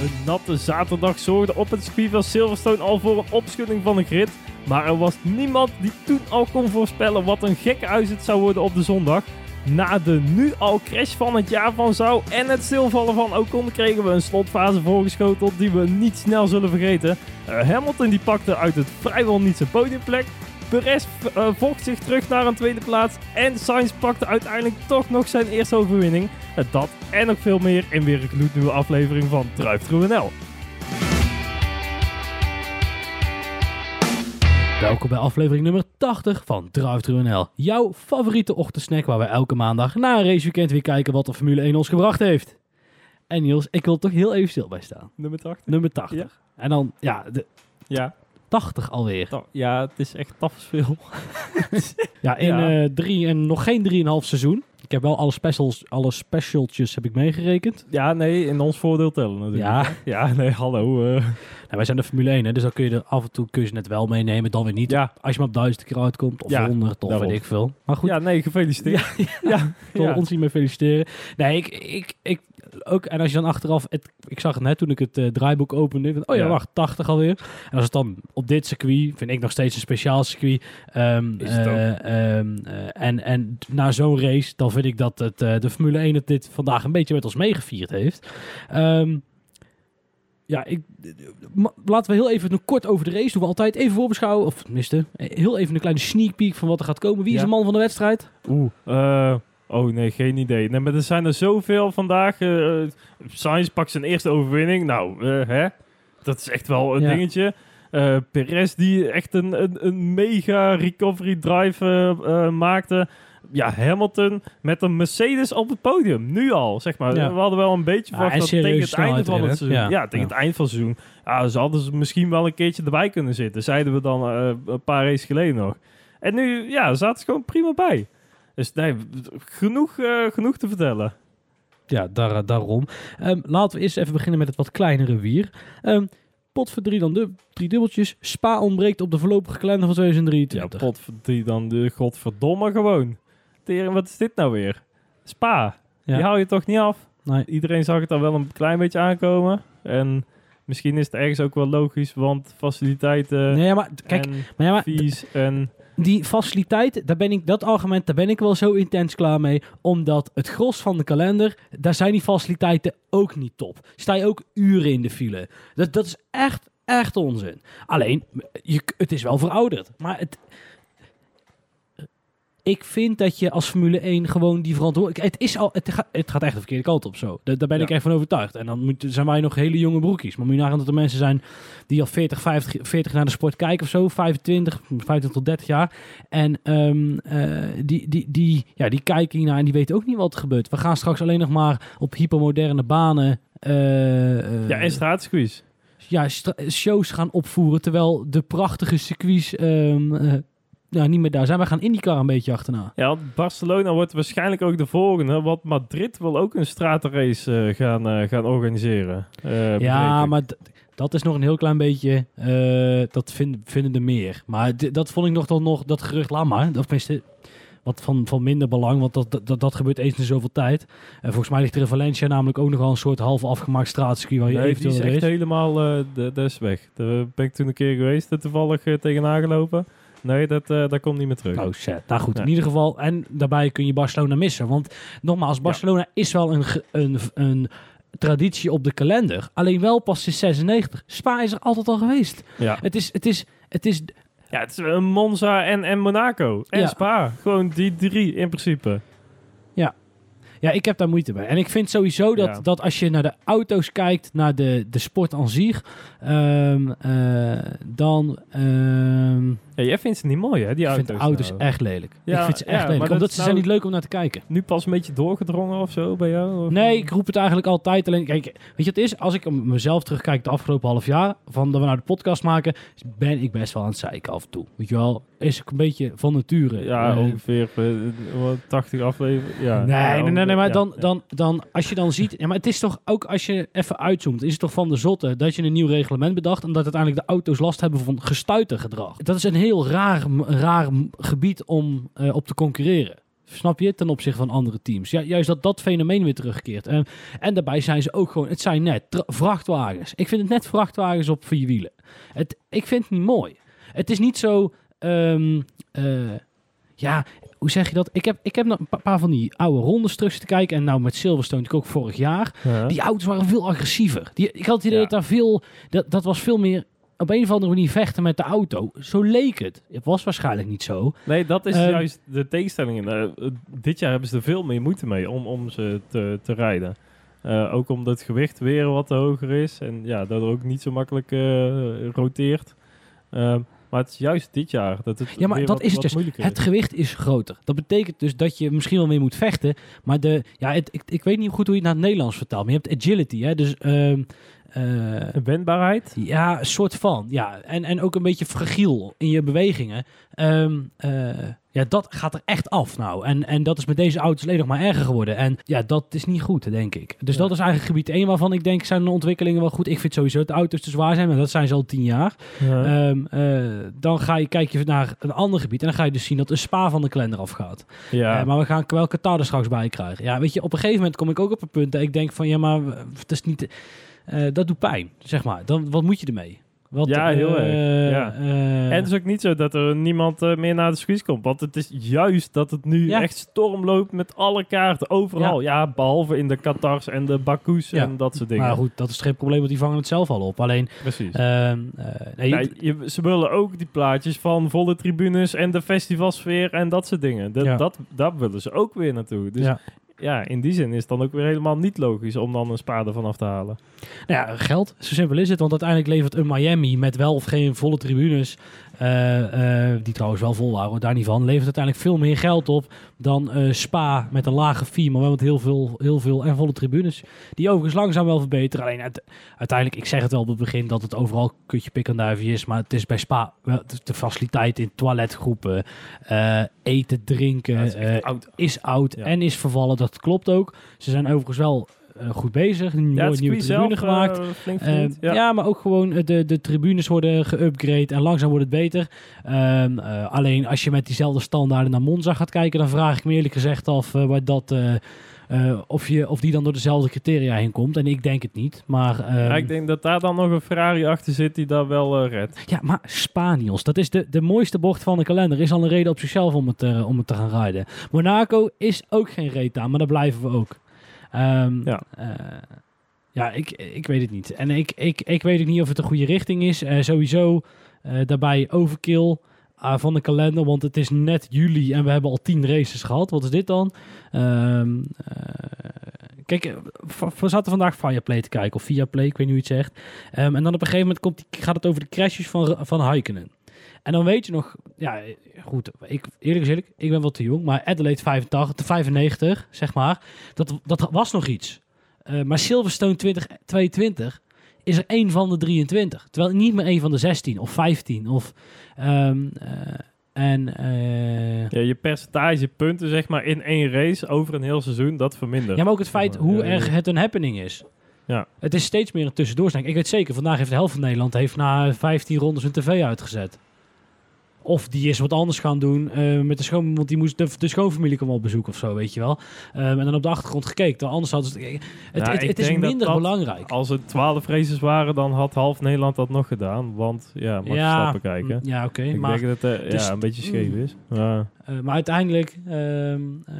Een natte zaterdag zorgde op het circuit van Silverstone al voor een opschudding van de grid. Maar er was niemand die toen al kon voorspellen wat een gekke uitzet zou worden op de zondag. Na de nu al crash van het jaar van Zou en het stilvallen van Ocon kregen we een slotfase voorgeschoteld die we niet snel zullen vergeten. Uh, Hamilton die pakte uit het vrijwel niet zijn podiumplek. Perez uh, vocht zich terug naar een tweede plaats. En Sainz pakte uiteindelijk toch nog zijn eerste overwinning. Uh, dat en nog veel meer in weer een gloednieuwe aflevering van Druif NL. Welkom bij aflevering nummer 80 van Drive NL. Jouw favoriete ochtendsnack waar we elke maandag na een raceweekend weer kijken wat de Formule 1 ons gebracht heeft. En Niels, ik wil toch heel even stil bij staan. Nummer 80? Nummer 80. Ja. En dan, ja, de, Ja, 80 alweer. ta- ja het is echt tafelsveel. Ja, in Ja. eh, drie en nog geen 3,5 seizoen. Ik heb wel alle specials, alle specialtjes heb ik meegerekend. Ja, nee, in ons voordeel tellen natuurlijk. Ja. Ja, nee, hallo. eh. Nou, wij zijn de Formule 1, hè, dus dan kun je er af en toe kun je net wel meenemen, dan weer niet. ja, Als je maar op duizend keer uitkomt, of Ja, 100, of weet ik veel. Maar goed, ja, nee, gefeliciteerd. Ja, ja, ons niet meer feliciteren. Nee, ik, ik, ik ook. En als je dan achteraf, het, ik zag het net toen ik het eh, draaiboek opende. Van, oh ja, Ja. wacht, 80 alweer. En als het dan op dit circuit, vind ik nog steeds een speciaal circuit. ehm, eh, ehm, eh, en, en na zo'n race, dan vind ik dat het, de Formule 1 het dit vandaag een beetje met ons meegevierd heeft. Ehm, ja, ik, laten we heel even nog kort over de race doen. We altijd even voorbeschouwen, of tenminste, heel even een kleine sneak peek van wat er gaat komen. Wie is de man van de wedstrijd? Oeh, eh, oh nee, geen idee. Nee, maar er zijn er zoveel vandaag. eh Sainz pakt zijn eerste overwinning. Nou, eh, hè? Dat is echt wel een Ja. dingetje. Eh Perez die echt een, een, een mega recovery drive eh, eh, maakte. Ja, Hamilton met een Mercedes op het podium. Nu al, zeg maar. Ja. We hadden wel een beetje verwacht dat tegen het einde van het seizoen... Ja. Ja, tegen het eind van het seizoen. Ja, ze hadden ze misschien wel een keertje erbij kunnen zitten. Zeiden we dan eh, een paar races geleden nog. En nu, ja, zaten ze gewoon prima bij. Dus nee, genoeg, eh, genoeg te vertellen. Ja, daar, eh, daarom. Ehm, laten we eerst even beginnen met het wat kleinere wier. Ehm, pot voor drie, dan de, drie dubbeltjes. Spa ontbreekt op de voorlopige kalender van Ja, 2023. pot die dan de godverdomme gewoon. Tering, wat is dit nou weer? Spa, Ja. die hou je toch niet af? Nee. Iedereen zag het dan wel een klein beetje aankomen. En misschien is het ergens ook wel logisch, want faciliteiten Nee, maar kijk, en maar ja, maar en... die faciliteit, daar ben ik, dat argument, daar ben ik wel zo intens klaar mee. Omdat het gros van de kalender, daar zijn die faciliteiten ook niet top. Sta je ook uren in de file. Dat, dat is echt, echt onzin. Alleen, je, het is wel verouderd. Maar het, ik vind dat je als Formule 1 gewoon die verantwoordelijkheid... Het, is al, het, gaat, het gaat echt de verkeerde kant op zo. Daar, daar ben ik Ja. echt van overtuigd. En dan moet, zijn wij nog hele jonge broekjes. Maar moet je nagaan dat er mensen zijn die al 40, 50, 40 naar de sport kijken of zo. 25, 25 tot 30 jaar. En ehm, eh, die, die, die, ja, die kijken hiernaar en die weten ook niet wat er gebeurt. We gaan straks alleen nog maar op hypermoderne banen... eh, eh, Ja, en straatcircuits. ja, stra- shows gaan opvoeren. Terwijl de prachtige circuits ehm, eh, ja, niet meer daar zijn. Wij gaan IndyCar een beetje achterna. Ja, Barcelona wordt waarschijnlijk ook de volgende. Want Madrid wil ook een stratenrace eh, gaan, eh, gaan organiseren. eh, ja, maar dat is nog een heel klein beetje. dat vind, vinden er meer. Maar dat vond ik nog dan nog dat gerucht. Laat maar. Of tenminste, wat van, van minder belang. Want dat, dat, dat gebeurt eens in zoveel tijd. En volgens mij ligt er in Valencia namelijk ook nogal een soort half afgemaakt straatcircuit. Waar je Nee, die eventueel is race. echt helemaal de, dat is weg. Daar ben ik toen een keer geweest, toevallig uh, tegenaan gelopen. Nee, dat, dat komt niet meer terug. Oh shit. Nou goed, Ja. in ieder geval. En daarbij kun je Barcelona missen. Want nogmaals, Barcelona is wel een, een, een traditie op de kalender. Alleen wel pas sinds 96. Spa is er altijd al geweest. Ja. Het is, het is, het is ja, het is een Monza en, en Monaco. En Ja. Spa. Gewoon die drie in principe. Ja, ik heb daar moeite mee. En ik vind sowieso dat, Ja. dat als je naar de auto's kijkt, naar de, de sport aan zich, ehm, eh, dan ehm, Ja, jij vindt ze niet mooi, hè, die ik auto's. vind auto's nou. echt lelijk. Ja, ik vind ze echt lelijk. dat Omdat ze nou- zijn niet leuk om naar te kijken. Nu pas een beetje doorgedrongen of zo bij jou? Of- Nee, ik roep het eigenlijk altijd. Alleen, kijk, weet je, het is als ik mezelf terugkijk de afgelopen half jaar, van dat we nou de podcast maken, ben ik best wel aan het zeiken af en toe. Weet je wel, is ook een beetje van nature. Ja, Eh, ongeveer eh, wat, 80 afleveringen. Ja. Nee, Ja, nee, nee, nee, maar dan. Dan, dan, als je dan ziet, ja, maar het is toch ook als je even uitzoomt, is het toch van de zotte dat je een nieuw reglement bedacht en dat uiteindelijk de auto's last hebben van gestuitergedrag. Dat is een heel raar, raar gebied om eh, op te concurreren, Snap je? Ten opzichte van andere teams. Ja, juist dat dat fenomeen weer terugkeert. En, en daarbij zijn ze ook gewoon, het zijn net vrachtwagens. Ik vind het net vrachtwagens op vier wielen. Het, ik vind het niet mooi. Het is niet zo, ehm, eh, ja, hoe zeg je dat? Ik heb, ik heb nog een pa- paar van die oude rondes terug te kijken. En nou met Silverstone natuurlijk ook vorig jaar. Ja. Die auto's waren veel agressiever. Die, ik had het idee Ja. dat daar veel, dat, dat was veel meer op een of andere manier vechten met de auto. Zo leek het. Het was waarschijnlijk niet zo. Nee, dat is Ehm, juist de tegenstelling. Eh, dit jaar hebben ze er veel meer moeite mee om, om ze te, te rijden. Eh, ook omdat het gewicht weer wat hoger is. En ja, dat er ook niet zo makkelijk eh, roteert. Ehm, maar het is juist dit jaar dat het Ja, maar weer dat wat, is het dus. Het gewicht is groter. Dat betekent dus dat je misschien wel mee moet vechten. Maar de, ja, het, ik, ik weet niet goed hoe je het naar het Nederlands vertaalt. Maar je hebt agility. Hè? Dus ehm, De wendbaarheid? ja, een soort van. Ja. En, en ook een beetje fragiel in je bewegingen. Ehm, eh, ja, dat gaat er echt af nou. En, en dat is met deze auto's alleen nog maar erger geworden. En ja, dat is niet goed, denk ik. Dus Ja. dat is eigenlijk gebied 1 waarvan ik denk zijn de ontwikkelingen wel goed. Ik vind sowieso dat de auto's te zwaar zijn, maar dat zijn ze al tien jaar. Ja. Ehm, eh, dan ga je, kijk je naar een ander gebied en dan ga je dus zien dat een spa van de kalender afgaat. ja. Maar we gaan wel Qatar er straks bij krijgen. Ja, weet je, op een gegeven moment kom ik ook op een punt dat ik denk van ja, maar het is niet, dat doet pijn, zeg maar. Dan, wat moet je ermee? Wat, Ja, heel eh, erg. Ja. eh, en het is ook niet zo dat er niemand eh, meer naar de squeeze komt. Want het is juist dat het nu Ja. echt storm loopt met alle kaarten overal. Ja, behalve in de Qatars en de Bakus en dat soort dingen. maar goed, dat is geen probleem, want die vangen het zelf al op. Alleen, Precies. ehm, eh, nee, je, ze willen ook die plaatjes van volle tribunes en de festivalsfeer en dat soort dingen. Dat, dat, daar willen ze ook weer naartoe. Dus ja. in die zin is het dan ook weer helemaal niet logisch om dan een spaar ervan af te halen. Nou ja, geld. Zo simpel is het. Want uiteindelijk levert een Miami met wel of geen volle tribunes, eh, eh, die trouwens wel vol waren, hoor, daar niet van, levert uiteindelijk veel meer geld op dan eh, Spa met een lage fee, maar wel met heel veel, heel veel en volle tribunes. Die overigens langzaam wel verbeteren. Alleen uite- uiteindelijk, ik zeg het wel op het begin dat het overal kutje pik en duifje is, maar het is bij Spa de, faciliteit in toiletgroepen, eten, drinken, Ja, is oud. is oud Ja. en is vervallen. Dat klopt ook. Ze zijn overigens wel eh, goed bezig. Een Ja, mooie nieuwe tribune zelf, gemaakt. eh, flink Eh, ja. ja. maar ook gewoon de, de tribunes worden geüpgrade en langzaam wordt het beter. Ehm, eh, alleen als je met diezelfde standaarden naar Monza gaat kijken, dan vraag ik me eerlijk gezegd af waar dat, of, je, of die dan door dezelfde criteria heen komt. En ik denk het niet. Maar, ehm, Ja, ik denk dat daar dan nog een Ferrari achter zit die dat wel eh, redt. ja, maar Spaniels, dat is de, de mooiste bocht van de kalender. Is al een reden op zichzelf om het, om het te gaan rijden. Monaco is ook geen reet aan, maar daar blijven we ook. Ehm, Ja. eh, ja, ik, ik weet het niet. En ik, ik, ik weet ook niet of het de goede richting is. Eh, sowieso eh, daarbij overkill van de kalender, want het is net juli en we hebben al tien races gehad. Wat is dit dan? Ehm, eh, kijk, we zaten vandaag Fireplay te kijken, of Viaplay, ik weet niet hoe je het zegt. Ehm, en dan op een gegeven moment komt die, gaat het over de crashes van, van. En dan weet je nog, ja, goed, ik, eerlijk gezegd, ik ben wat te jong, maar Adelaide 85, 95, zeg maar, dat, dat was nog iets. Eh, maar Silverstone 2022 is er één van de 23. Terwijl niet meer één van de 16 of 15. Of, ehm, eh, en eh, Ja, je percentage punten zeg maar in één race over een heel seizoen, dat vermindert. Ja, maar ook het feit hoe ja, ja. erg het een happening is. Ja. Het is steeds meer een tussendoorstelling. Ik weet zeker, vandaag heeft de helft van Nederland heeft na 15 rondes een tv uitgezet. Of die is wat anders gaan doen eh, met de schoon, want die moest de, de schoonfamilie kwam op bezoek of zo, weet je wel. Ehm, en dan op de achtergrond gekeken. Anders hadden ze het. Het, Ja, het, ik het is dat minder dat belangrijk. Als het 12 races waren, dan had half Nederland dat nog gedaan. Want ja, mag je ja, stappen kijken. mm, ja oké. ik maar, denk dat het eh, dus- ja, een beetje scheef is. Ja. eh, maar uiteindelijk, ehm, eh,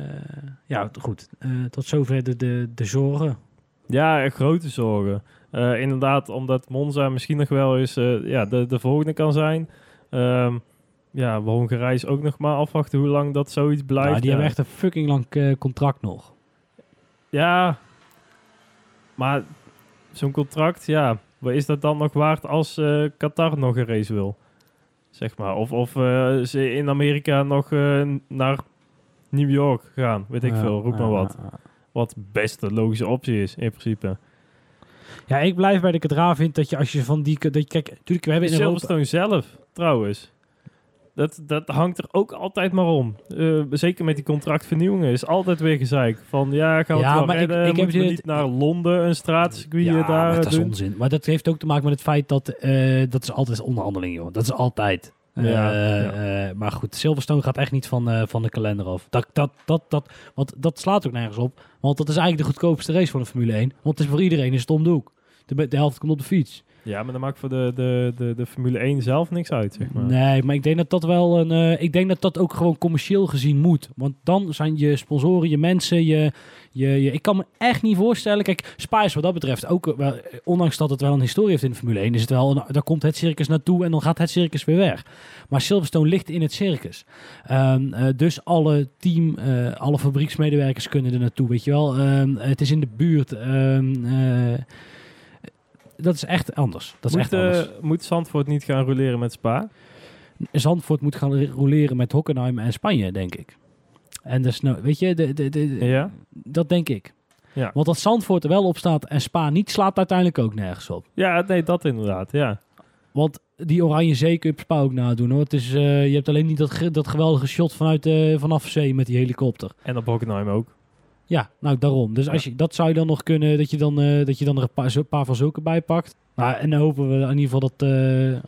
ja goed, tot zover de, de, de zorgen. Ja, grote zorgen. Inderdaad, omdat Monza misschien nog wel eens ja, de, de volgende kan zijn. Ehm, ja, Hongarije is ook nog maar afwachten hoe lang dat zoiets blijft. Ja, die ja. hebben echt een fucking lang eh, contract nog. Ja, maar zo'n contract, ja, wat is dat dan nog waard als eh, Qatar nog een race wil? Zeg maar. Of, of eh, ze in Amerika nog naar New York gaan, weet ik veel, roep maar wat. Wat best de logische optie is, in principe. Ja, ik blijf bij de Kadra vind dat je als je van die... Dat je, kijk, natuurlijk, we hebben in Europa... Zelf, trouwens. Dat, dat hangt er ook altijd maar om. Eh, zeker met die contractvernieuwingen is altijd weer gezeik. Van ja, gaan we Ja, het wel maar ik- redden? ik heb het- niet naar Londen een straatcircuit Ja, daar maar dat is doen? onzin. Maar dat heeft ook te maken met het feit dat... eh, dat is altijd onderhandeling, joh. Dat is altijd. Eh, ja. maar goed, Silverstone gaat echt niet van, van de kalender af. Dat, dat, dat, dat, want dat slaat ook nergens op. Want dat is eigenlijk de goedkoopste race van de Formule 1. Want het is voor iedereen is het om de hoek. De, de helft komt op de fiets. Ja, maar dat maakt voor de, de, de, de Formule 1 zelf niks uit, zeg maar. Nee, maar ik denk dat dat wel een. eh, ik denk dat dat ook gewoon commercieel gezien moet. Want dan zijn je sponsoren, je mensen, je, je, Ik kan me echt niet voorstellen. Kijk, Spa is wat dat betreft ook. eh, eh, ondanks dat het wel een historie heeft in de Formule 1, is het wel. Daar komt het circus naartoe en dan gaat het circus weer weg. Maar Silverstone ligt in het circus. Ehm, eh, dus alle team, alle fabrieksmedewerkers kunnen er naartoe. Weet je wel. Ehm, het is in de buurt. Eh, dat is echt anders. Dat is moet, echt anders. eh, moet Zandvoort niet gaan roleren met Spa? Zandvoort moet gaan roleren met Hockenheim en Spanje, denk ik. En dus, nou, weet je, de, de, de, Ja? dat denk ik. Ja. Want dat Zandvoort er wel op staat en Spa niet, slaat uiteindelijk ook nergens op. Ja, nee, dat inderdaad, ja. Want die Oranje Zee kun je Spa ook nadoen hoor. Het is, eh, je hebt alleen niet dat, ge- dat geweldige shot vanuit, eh, vanaf zee met die helikopter. En op Hockenheim ook. Ja, nou daarom. Dus als je, dat zou je dan nog kunnen, dat je dan, eh, dat je dan er een paar, zo- paar van zulke bij pakt. Nou, en dan hopen we in ieder geval dat, eh,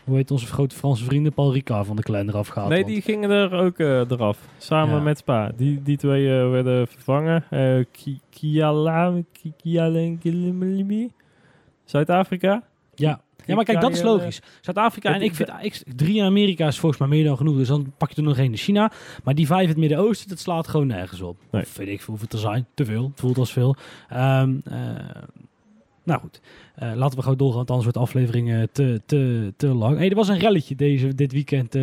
hoe heet onze grote Franse vrienden, Paul Ricard van de kalender afgaat. nee, want- die gingen er ook eh, eraf. Samen Ja. met Spa. Die, die twee werden vervangen. Ki- Kiala, Ki- Kiala-? Zuid-Afrika? Ja. Ja, maar kijk, dat is logisch. Zuid-Afrika Dat en ik vind ik, drie in Amerika is volgens mij meer dan genoeg. Dus dan pak je er nog één in China. Maar die vijf in het Midden-Oosten, dat slaat gewoon nergens op. Nee. Of weet ik veel hoeveel te zijn. Te veel. Het voelt als veel. Ehm, eh, nou goed. Eh, laten we gewoon doorgaan, want anders wordt de aflevering eh, te, te, te lang. Hey, er was een relletje deze, dit weekend eh,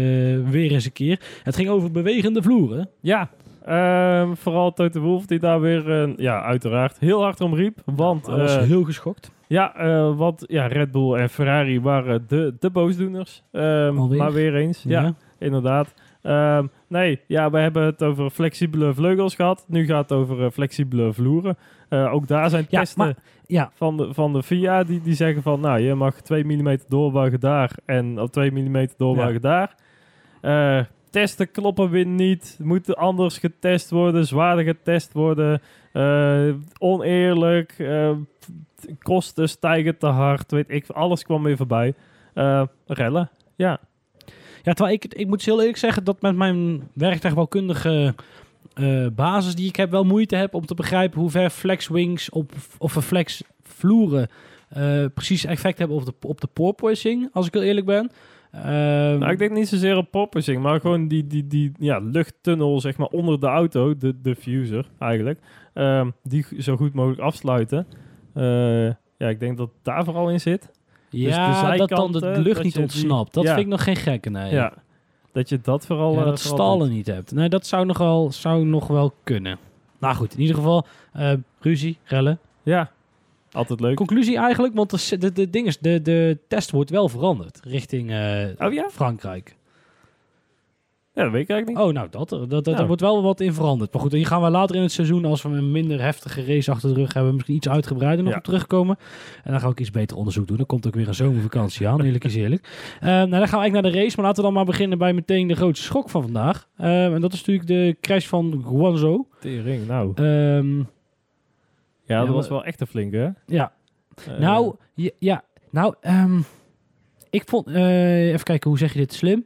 weer eens een keer. Het ging over bewegende vloeren. Ja. Ehm, vooral Toto Wolf die daar weer, eh, ja, uiteraard heel hard om riep. Want, Hij was eh, heel geschokt. ja, eh, want ja, Red Bull en Ferrari waren de, de boosdoeners. Ehm, maar weer eens. Ja, inderdaad. Ehm, nee, ja, we hebben het over flexibele vleugels gehad. Nu gaat het over flexibele vloeren. Ook daar zijn Ja, testen maar- ja. van, de, van de FIA die, die zeggen van... nou, je mag 2 mm doorbuigen daar en of 2 mm doorbuigen daar. Testen kloppen weer niet. Moeten anders getest worden, zwaarder getest worden. Eh, oneerlijk. eh, kosten stijgen te hard. Weet ik, alles kwam weer voorbij. Eh, rellen, ja. Ja, terwijl ik, ik moet heel eerlijk zeggen dat met mijn werktuigbouwkundige basis die ik heb, wel moeite heb om te begrijpen hoe ver flexwings op, of een flex vloeren precies effect hebben op de, op de porpoising, als ik heel eerlijk ben. Ehm, Nou, ik denk niet zozeer op porpoising, maar gewoon die, die, die ja, luchttunnel zeg maar, onder de auto, de diffuser eigenlijk, ehm, die zo goed mogelijk afsluiten. Eh, ja, ik denk dat daar vooral in zit. ja, de dat dan de lucht niet die- ontsnapt. Dat ja. vind ik nog geen gekke, nee. Ja, dat je dat vooral... Ja, eh, dat vooral stallen niet hebt. Nee, dat zou nog wel, zou nog wel kunnen. Nou goed, in ieder geval, eh, ruzie, rellen. Ja, altijd leuk. Conclusie eigenlijk, want de, de, de, ding is, de, de test wordt wel veranderd richting eh, Oh ja? Frankrijk. Ja, dat weet ik eigenlijk niet. Oh, nou, dat, dat, dat, Nou. er wordt wel wat in veranderd. Maar goed, hier gaan we later in het seizoen, als we een minder heftige race achter de rug hebben, misschien iets uitgebreider nog Ja. op terugkomen. En dan ga ik iets beter onderzoek doen. Dan komt ook weer een zomervakantie aan, eerlijk is eerlijk. Eh, nou, dan gaan we eigenlijk naar de race, maar laten we dan maar beginnen bij meteen de grootste schok van vandaag. Eh, en dat is natuurlijk de crash van Guangzhou. Tering, nou. Ehm, Ja, ja, dat was wel echt een flinke, ja, Eh, Nou, ja, ja nou, ehm, ik vond, eh, even kijken, hoe zeg je dit slim?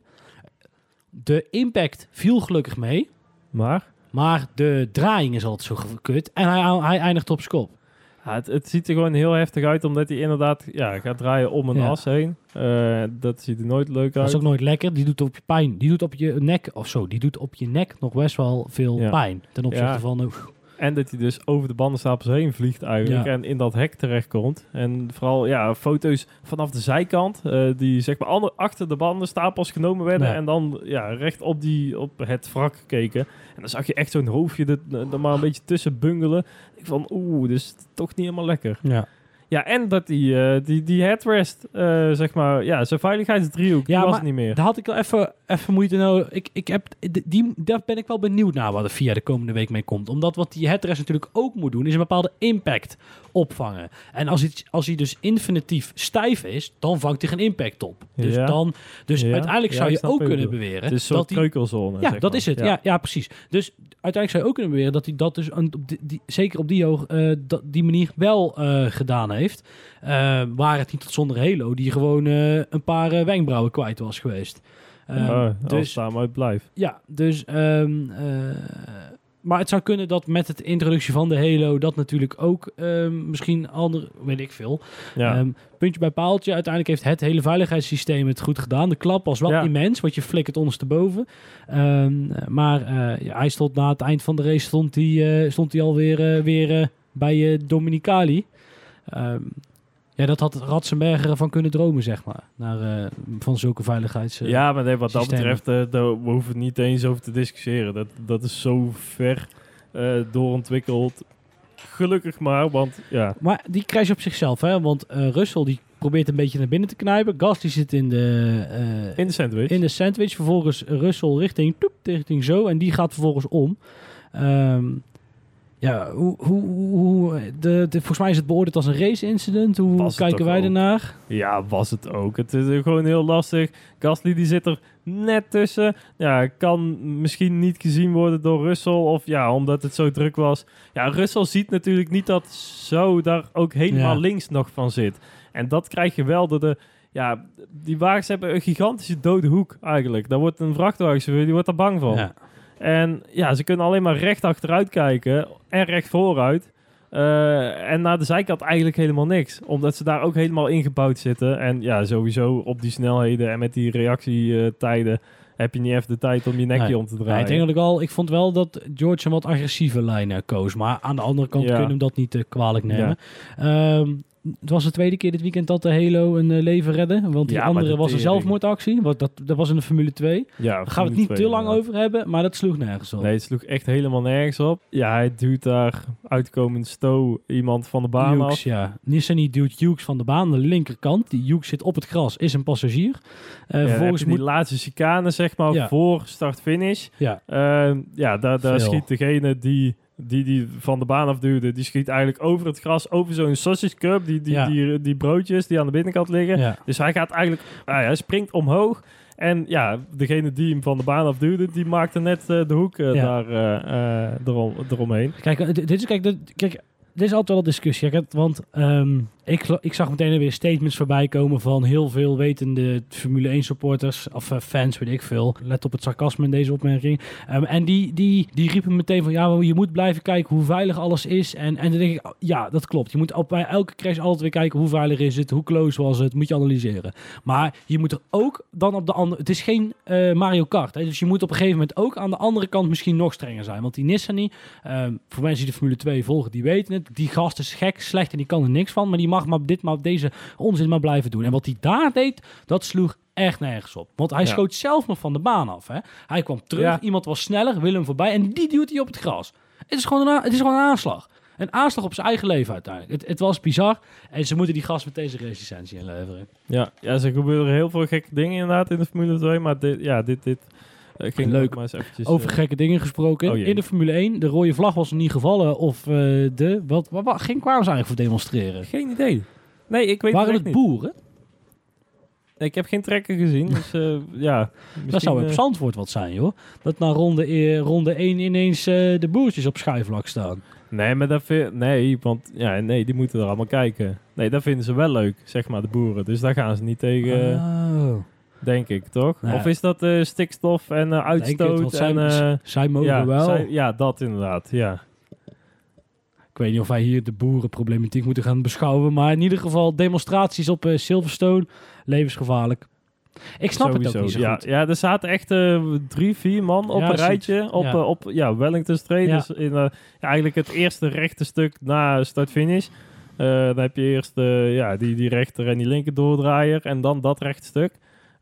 De impact viel gelukkig mee, Maar... maar de draaiing is altijd zo gekut en hij, hij eindigt op. Ja, het, het ziet er gewoon heel heftig uit, omdat hij inderdaad ja, gaat draaien om een Ja. as heen. Eh, dat ziet er nooit leuk Dat uit. is ook nooit lekker. Die doet op je pijn. Die doet op je nek, of zo, die doet op je nek nog best wel veel Ja. pijn. Ten opzichte Ja. van, En dat hij dus over de bandenstapels heen vliegt eigenlijk Ja. en in dat hek terechtkomt. En vooral ja, foto's vanaf de zijkant, eh, die zeg maar ander- achter de bandenstapels genomen werden. Ja. En dan ja, recht op, die, op het wrak keken. En dan zag je echt zo'n hoofdje er, er maar een beetje tussen bungelen. Ik van oeh, dus toch niet helemaal lekker. ja. Ja, en dat die, eh, die, die headrest, eh, zeg maar, ja, zijn veiligheidsdriehoek, Ja, die was maar niet meer. Daar had ik wel even, even moeite nodig. Ik, ik heb, die, daar ben ik wel benieuwd naar wat er via de komende week mee komt. Omdat wat die headrest natuurlijk ook moet doen, is een bepaalde impact opvangen. En als, iets, als hij dus infinitief stijf is, dan vangt hij geen impact op. Dus, Ja. dan, dus Ja. uiteindelijk zou je ook kunnen beweren Het is dat kreukelzone. ja, zeg dat maar. is het. Ja. Ja, precies. Dus uiteindelijk zou je ook kunnen beweren dat hij dat dus een, op die, die- zeker op die, dat, die manier wel eh, gedaan heeft. Eh waar het niet tot zonder Halo, die gewoon een paar wenkbrauwen kwijt was geweest. Ehm, Ja, dus het uit blijft. ja, dus. ehm, eh, maar het zou kunnen dat met het introductie van de Halo dat natuurlijk ook ehm, misschien ander, weet ik veel. Ja. Ehm, puntje bij paaltje. Uiteindelijk heeft het hele veiligheidssysteem het goed gedaan. De klap was wel Ja. immens, want je flikkert ondersteboven. Ehm, maar eh, hij stond na het eind van de race stond hij, eh, stond hij alweer eh, weer, bij Dominicali. Ja, dat had Ratzenberger ervan kunnen dromen, zeg maar. Naar, eh, van zulke veiligheids... eh, ja, maar nee, wat dat betreft, eh, daar, we hoeven het niet eens over te discussiëren. Dat, dat is zo ver doorontwikkeld. Gelukkig maar, want ja, Maar die crash op zichzelf, hè? Want Russell die probeert een beetje naar binnen te knijpen. Gasly zit in de, in de sandwich. in de sandwich. Vervolgens Russell richting, toep, richting zo. En die gaat vervolgens om. Ehm, ja, hoe, hoe, hoe de, de, volgens mij is het beoordeeld als een race-incident. Hoe Was kijken wij ernaar? Ja, was het ook. Het is gewoon heel lastig. Gasly die zit er net tussen. Ja, kan misschien niet gezien worden door Russell. Of ja, omdat het zo druk was. Ja, Russell ziet natuurlijk niet dat zo daar ook helemaal Ja. links nog van zit. En dat krijg je wel door de... Ja, die wagens hebben een gigantische dode hoek eigenlijk. Daar wordt een vrachtwagenchauffeur, die wordt er bang van. Ja. En ja, ze kunnen alleen maar recht achteruit kijken en recht vooruit. Eh, en naar de zijkant eigenlijk helemaal niks. Omdat ze daar ook helemaal ingebouwd zitten. En ja, sowieso op die snelheden en met die reactietijden heb je niet even de tijd om je nekje Nee. om te Ja, draaien. ik denk dat ik al, ik vond wel dat George een wat agressieve lijn eh, koos. Maar aan de andere kant Ja. kunnen we hem dat niet eh, kwalijk nemen. Ehm, het was de tweede keer dit weekend dat de Halo een eh, leven redde. Want die Ja, andere de was een zelfmoordactie. Wat, dat, dat was in de Formule 2. ja, Daar gaan we het niet te lang over hebben, maar dat sloeg nergens op. Nee, het sloeg echt helemaal nergens op. Ja, hij duwt daar uitkomend sto iemand van de baan Hughes, af. ja. Nissany duwt Hughes van de baan aan de linkerkant. Die Hughes zit op het gras, is een passagier. Eh, Ja, vervolgens heb je moet... die laatste chicane, zeg maar, voor start-finish. Ja, Ehm, ja, daar, daar schiet degene die, die die van de baan afduwde, die schiet eigenlijk over het gras, over zo'n sausage cup, die, die, Ja. die, die broodjes die aan de binnenkant liggen. ja. Dus hij gaat eigenlijk, ah ja, hij springt omhoog. En ja, degene die hem van de baan afduwde, die maakte net eh, de hoek eh, daar eh, erom, eromheen. Kijk, dit dit is, kijk, dit, kijk, dit is altijd wel een discussie. Want ehm, ik, ik zag meteen weer statements voorbij komen van heel veel wetende Formule 1 supporters of eh, fans, weet ik veel. Let op het sarcasme in deze opmerking. Ehm, en die, die, die riepen meteen van ja, je moet blijven kijken hoe veilig alles is. En, en dan denk ik, oh, ja, dat klopt. Je moet op, bij elke crash altijd weer kijken hoe veilig is het, hoe close was het, moet je analyseren. Maar je moet er ook dan op de andere... Het is geen eh, Mario Kart, hè, dus je moet op een gegeven moment ook aan de andere kant misschien nog strenger zijn. Want die Nissany, Ehm, voor mensen die de Formule 2 volgen, die weten het. Die gast is gek, slecht en die kan er niks van. Maar die mag maar dit maar deze onzin maar blijven doen. En wat hij daar deed, dat sloeg echt nergens op. Want hij Ja. schoot zelf nog van de baan af. Hè? Hij kwam terug, Ja. iemand was sneller, wil hem voorbij. En die duwt hij op het gras. Het is gewoon een, het is gewoon een aanslag. Een aanslag op zijn eigen leven uiteindelijk. Het, het was bizar. En ze moeten die gast met deze resistentie inleveren. Ja, ja, ze gebeuren heel veel gekke dingen inderdaad in de Formule 2, maar dit, ja, dit, dit eh, ging Leuk. maar eens eventjes... Over eh, gekke dingen gesproken. oh in de Formule 1, de rode vlag was niet gevallen. Of eh, de... Wat, wat, wat ging kwamen ze eigenlijk voor demonstreren? geen idee. Nee, ik weet Waren het boeren? Ik heb geen trekken gezien, dus ja. Dat zou op eh, Zandvoort wat zijn, joh. Dat na ronde, eh, ronde 1 ineens de boertjes op schijfvlak staan. Nee, maar dat vind, nee, want ja, nee, die moeten er allemaal kijken. Nee, dat vinden ze wel leuk, zeg maar, de boeren. Dus daar gaan ze niet tegen, oh. Denk ik, toch? Nee. Of is dat eh, stikstof en eh, het, uitstoot? zij, en, eh, zij mogen ja, wel. zij- ja, dat inderdaad, ja. Ik weet niet of wij hier de boerenproblematiek moeten gaan beschouwen. Maar in ieder geval demonstraties op Silverstone. Levensgevaarlijk. Ik snap het ook niet zo ja, goed. Ja, er zaten echt drie, vier man op Ja, een zoiets. rijtje op, Ja. op ja, Wellington Street. Ja. Dus in, eigenlijk het eerste rechte stuk na start-finish. Dan heb je eerst ja, die, die rechter en die linker doordraaier en dan dat rechte stuk.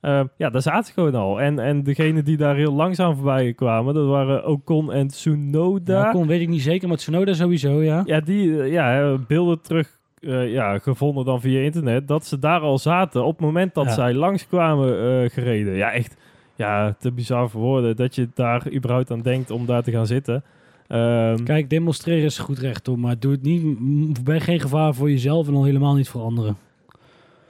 Eh, ja, daar zaten ze gewoon al. En, en degene die daar heel langzaam voorbij kwamen, dat waren Ocon en Tsunoda. Ja, kon, weet ik niet zeker, maar Tsunoda sowieso, ja. Ja, die eh, ja, hebben beelden terug eh, ja, gevonden dan via internet. Dat ze daar al zaten op het moment dat Ja. zij langskwamen eh gereden. Ja, echt ja, te bizar voor woorden dat je daar überhaupt aan denkt om daar te gaan zitten. Ehm, Kijk, demonstreren is goed recht, Tom. Maar doe het niet. Ben geen gevaar voor jezelf en al helemaal niet voor anderen.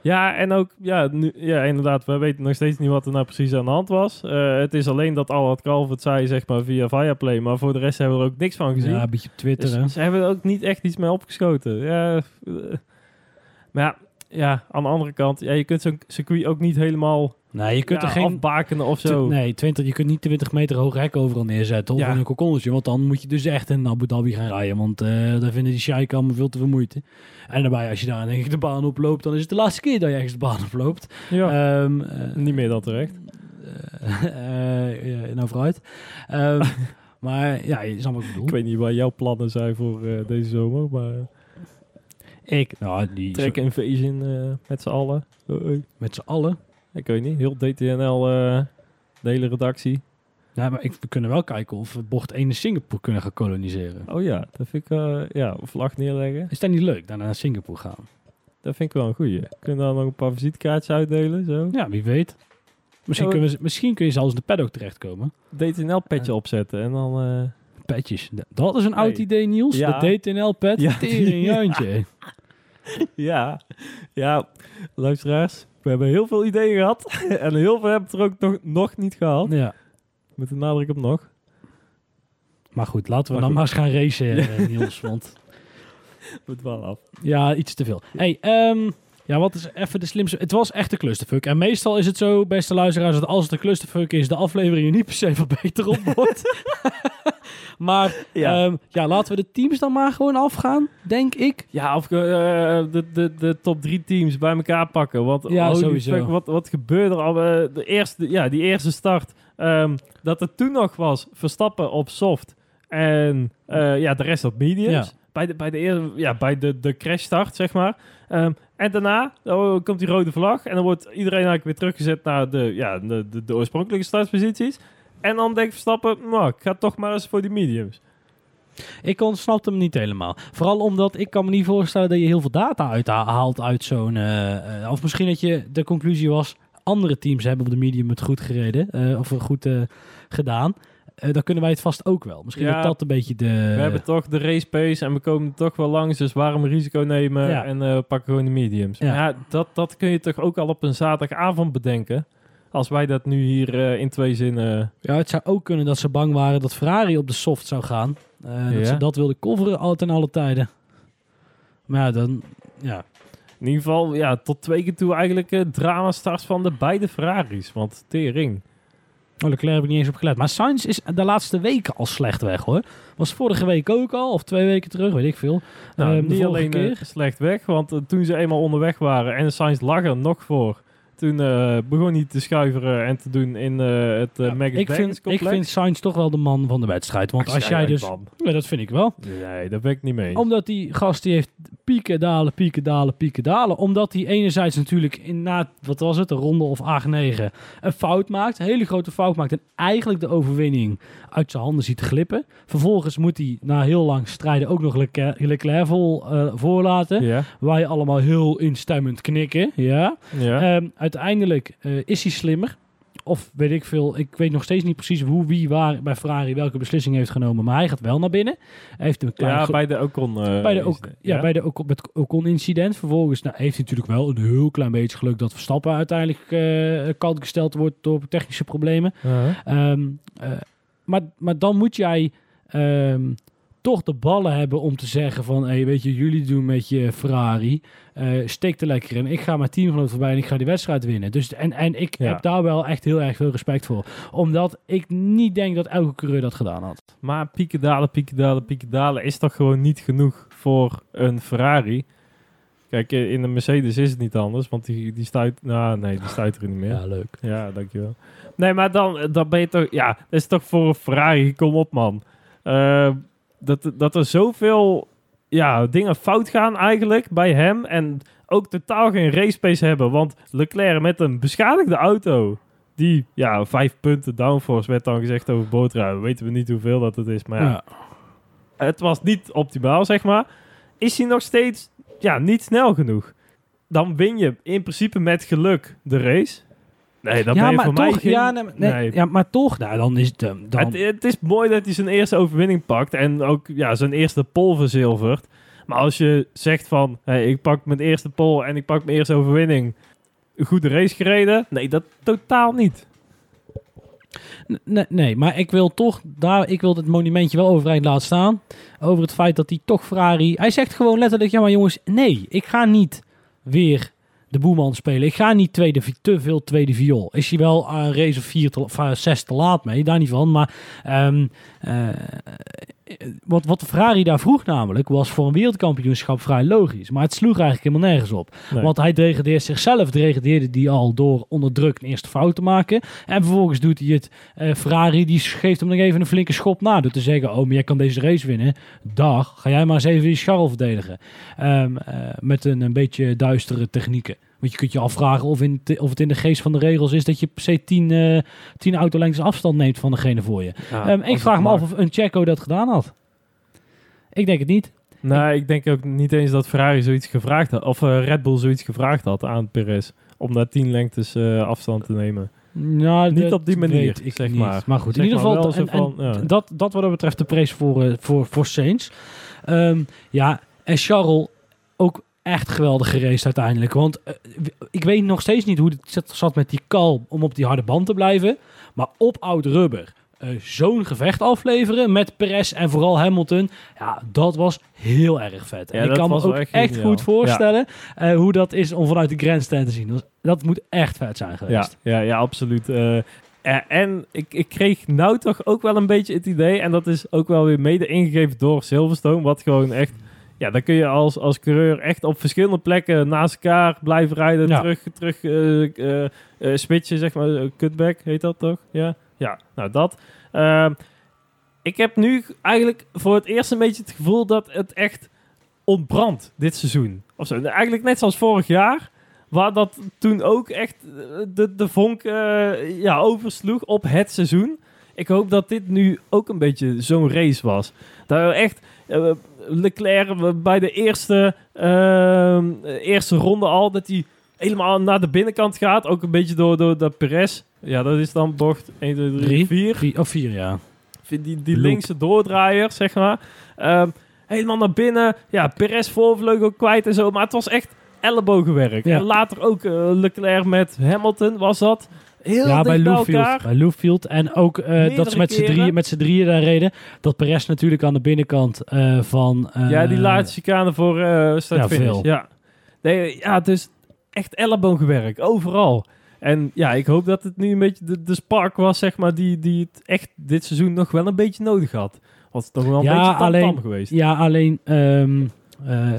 Ja, en ook, ja, nu, ja, inderdaad, we weten nog steeds niet wat er nou precies aan de hand was. Eh, het is alleen dat al het Kalf het zei, zeg maar, via Viaplay. Maar voor de rest hebben we er ook niks van gezien. Ja, een beetje op Twitter, hè. Dus ze hebben er ook niet echt iets mee opgeschoten. Ja, eh, maar ja, ja, aan de andere kant, ja, je kunt zo'n circuit ook niet helemaal Nee, je kunt ja, er geen... afbakenen of zo. Nee, 20, je kunt niet 20 meter hoge hek overal neerzetten. Of Ja. in een kokonnetje. Want dan moet je dus echt in Abu Dhabi gaan rijden. Want eh daar vinden die sheiken allemaal veel te veel moeite. En daarbij, als je daar denk ik de baan oploopt, dan is het de laatste keer dat je ergens de baan oploopt. Ja, Ehm, eh, niet meer dan terecht. ja, nou vooruit. Ehm, maar ja, je snapt wat ik bedoel. Ik weet niet waar jouw plannen zijn voor deze zomer, maar Ik, nou, die Track Invasion eh, met z'n allen. Met z'n allen. Ik weet niet, heel DTNL, eh, de hele redactie. Ja, maar ik, we kunnen wel kijken of we bocht 1 in Singapore kunnen gaan koloniseren. Oh ja, dat vind ik, eh, ja, vlag neerleggen. Is dat niet leuk, daarna naar Singapore gaan? Dat vind ik wel een goeie. Kunnen we daar nog een paar visitekaartjes uitdelen, zo? Ja, wie weet. Misschien, Oh. kunnen we, misschien kun je zelfs in de paddock terechtkomen. DTNL-petje opzetten en dan... eh, Petjes. Dat is een oud idee, Niels. Ja. De DTNL-pet. Ja. Tering ja, ja, luisteraars, we hebben heel veel ideeën gehad. en heel veel hebben we er ook nog, nog niet gehad. ja. Met de nadruk op nog. Maar goed, laten we Maar dan goed. maar eens gaan racen, eh, Niels. Want Moet wel af. ja, iets te veel. Hey, ehm, ja, wat is even de slimste... Het was echt een clusterfuck. En meestal is het zo, beste luisteraars, dat als het een clusterfuck is, de aflevering er niet per se veel beter op wordt. maar Ja. ja. ja, laten we de teams dan maar gewoon afgaan, denk ik. Ja, of eh, de, de, de top drie teams bij elkaar pakken. Want Ja, sowieso. fuck, wat, wat gebeurde er al? eh, de eerste, ja, die eerste start. ehm, dat er toen nog was Verstappen op soft. En eh, ja, de rest op mediums. Ja. Bij, de, bij, de, ja, bij de, de crash start, zeg maar. Ehm, en daarna oh, komt die rode vlag. En dan wordt iedereen eigenlijk weer teruggezet naar de, ja, de, de, oorspronkelijke startposities. En dan denkt Verstappen, nou, ik ga toch maar eens voor die mediums. Ik ontsnapte hem niet helemaal. Vooral omdat ik kan me niet voorstellen dat je heel veel data uithaalt uit zo'n... eh, eh, of misschien dat je de conclusie was... andere teams hebben op de medium het goed gereden. eh, of goed gedaan. Eh, dan kunnen wij het vast ook wel. Misschien Ja, dat dat een beetje de... We hebben toch de race pace en we komen er toch wel langs. Dus waarom risico nemen Ja. en eh, pakken gewoon de mediums. Ja. Dat, dat kun je toch ook al op een zaterdagavond bedenken. Als wij dat nu hier eh, in twee zinnen... Ja, het zou ook kunnen dat ze bang waren dat Ferrari op de soft zou gaan. Dat ze dat wilden coveren al ten alle tijden. Maar ja, dan... Ja. In ieder geval, ja, tot twee keer toe eigenlijk eh drama starts van de beide Ferraris. Want tering. Oh, Leclerc heb ik niet eens op gelet. Maar Sainz is de laatste weken al slecht weg, hoor. Was vorige week ook al, of twee weken terug, weet ik veel. Nou, Ehm, niet alleen keer. eh, slecht weg, want eh, toen ze eenmaal onderweg waren en Sainz lag er nog voor. Toen eh, begon hij te schuiveren en te doen in het uh, Ja, ik, vind, ik vind Sainz toch wel de man van de wedstrijd. Want als jij dus... Ja, dat vind ik wel. Nee, daar ben ik niet mee. Omdat die gast die heeft pieken, dalen, pieken, dalen, pieken, dalen. Omdat hij enerzijds natuurlijk in na, wat was het, een ronde of 8, 9, een fout maakt. Een hele grote fout maakt en eigenlijk de overwinning uit zijn handen ziet glippen. Vervolgens moet hij na heel lang strijden ook nog Leclerc, Leclerc vol eh, voorlaten. Ja, Wij allemaal heel instemmend knikken, ja. ja. Ehm, uiteindelijk eh, is hij slimmer. Of weet ik veel. Ik weet nog steeds niet precies hoe, wie, waar bij Ferrari welke beslissing heeft genomen. Maar hij gaat wel naar binnen. Hij heeft een klein ja, bij de Ocon. eh, bij de, is ook, het, ja, bij de ook met Ocon-incident. Vervolgens nou, heeft hij natuurlijk wel een heel klein beetje geluk dat Verstappen uiteindelijk eh kant gesteld wordt door technische problemen. Ehm, eh, maar, maar dan moet jij ehm, toch de ballen hebben om te zeggen van... Hey, weet je, jullie doen met je Ferrari. eh steek er lekker in. Ik ga mijn teamgenoot voorbij en ik ga die wedstrijd winnen. Dus, en, en ik Ja. heb daar wel echt heel erg veel respect voor. Omdat ik niet denk dat elke coureur dat gedaan had. Maar pieken dalen, pieken dalen, pieken dalen is toch gewoon niet genoeg voor een Ferrari. Kijk, eh, in de Mercedes is het niet anders, want die, die stuit... Nou, nee, die stuit er niet meer. Ja, leuk. Ja, dankjewel. Nee, maar dan, dan ben je toch... Ja, dat is toch voor een Ferrari, kom op man. Eh, dat, dat er zoveel ja, dingen fout gaan eigenlijk bij hem. En ook totaal geen race pace hebben. Want Leclerc met een beschadigde auto... Die, ja, vijf punten downforce werd dan gezegd over bootruim. Weten we niet hoeveel dat het is, maar ja. Ja. Het was niet optimaal, zeg maar. Is hij nog steeds ja, niet snel genoeg? Dan win je in principe met geluk de race. Nee, ben ja, je maar voor toch, mij geen... ja, nee, nee, nee. ja, maar toch, nou, dan is het... ehm, dan, Het, het is mooi dat hij zijn eerste overwinning pakt en ook ja, zijn eerste pole verzilvert. Maar als je zegt van, hey, ik pak mijn eerste pole en ik pak mijn eerste overwinning, een goede race gereden? Nee, dat totaal niet. Nee, nee, maar ik wil toch daar, ik wil het monumentje wel overeind laten staan. Over het feit dat hij toch Ferrari. Hij zegt gewoon letterlijk: ja, maar jongens, nee, ik ga niet weer de boeman spelen. Ik ga niet tweede, te veel tweede viool. Is hij wel aan race of vier te, of, eh, zes te laat mee, daar niet van. Maar ehm, eh, wat, wat de Ferrari daar vroeg namelijk, was voor een wereldkampioenschap vrij logisch. Maar het sloeg eigenlijk helemaal nergens op. Nee. Want hij degradeert zichzelf, degradeerde die al door onder druk een eerste fout te maken. En vervolgens doet hij het, eh, Ferrari die geeft hem nog even een flinke schop na. Door te zeggen, oh maar jij kan deze race winnen. Dag, ga jij maar eens even die scharrel verdedigen. Ehm, eh, met een, een beetje duistere technieken. Want je kunt je afvragen of, in te- of het in de geest van de regels is dat je per se 10 eh 10 autolengtes afstand neemt van degene voor je. Ja, Ehm, ik vraag me af of een Checo dat gedaan had. Ik denk het niet. Nee, ik denk ook niet eens dat Ferrari zoiets gevraagd had. Of eh, Red Bull zoiets gevraagd had aan Perez. Om daar 10 lengtes eh, afstand te nemen. Nou, Niet op die manier, ik zeg niet. maar. Maar goed, in ieder geval, en, van, en ja. dat, dat wat dat betreft de prijs voor, voor, voor Saints. Ehm, ja, en Charles ook echt geweldig geraced uiteindelijk. Want eh, ik weet nog steeds niet hoe het zat- met die kal om op die harde band te blijven. Maar op oud rubber eh, zo'n gevecht afleveren met Perez en vooral Hamilton. Ja, dat was heel erg vet. Ja, en ik kan me ook echt, goed voorstellen eh, hoe dat is om vanuit de grandstand te zien. Dat, dat moet echt vet zijn geweest. ja, ja absoluut. Eh, en ik, ik kreeg nou toch ook wel een beetje het idee, en dat is ook wel weer mede ingegeven door Silverstone, wat gewoon echt, ja, dan kun je als, als coureur echt op verschillende plekken naast elkaar blijven rijden, Ja. terug, terug eh, switchen, zeg maar, cutback heet dat toch? Ja, ja nou dat. Ehm, ik heb nu eigenlijk voor het eerst een beetje het gevoel dat het echt ontbrandt dit seizoen. Of zo. Eigenlijk net zoals vorig jaar. Waar dat toen ook echt de, de vonk ja, oversloeg op het seizoen. Ik hoop dat dit nu ook een beetje zo'n race was. Dat echt Leclerc bij de eerste, ehm, eerste ronde al, dat hij helemaal naar de binnenkant gaat. Ook een beetje door, door de Perez. Ja, dat is dan bocht 1, 2, 3, Drie? 4 Vier, of vier, ja. die, die linkse doordraaier, zeg maar. Ehm, helemaal naar binnen. Ja, Perez voorvleugel kwijt en zo. Maar het was echt ellebogenwerk. Ja. En later ook eh, Leclerc met Hamilton was dat. Heel ja, bij elkaar. Bij Looffield. En ook eh, dat ze met z'n drieën, met drieën daar reden. Dat Perez natuurlijk aan de binnenkant eh, van... eh, ja, die laatste chicane voor eh start ja, finish. Ja. Nee, ja, dus echt ellebogenwerk. Overal. En ja, ik hoop dat het nu een beetje de, de spark was, zeg maar, die, die het echt dit seizoen nog wel een beetje nodig had. Was het toch wel een Ja, beetje tam alleen- geweest. Ja, alleen ehm, eh,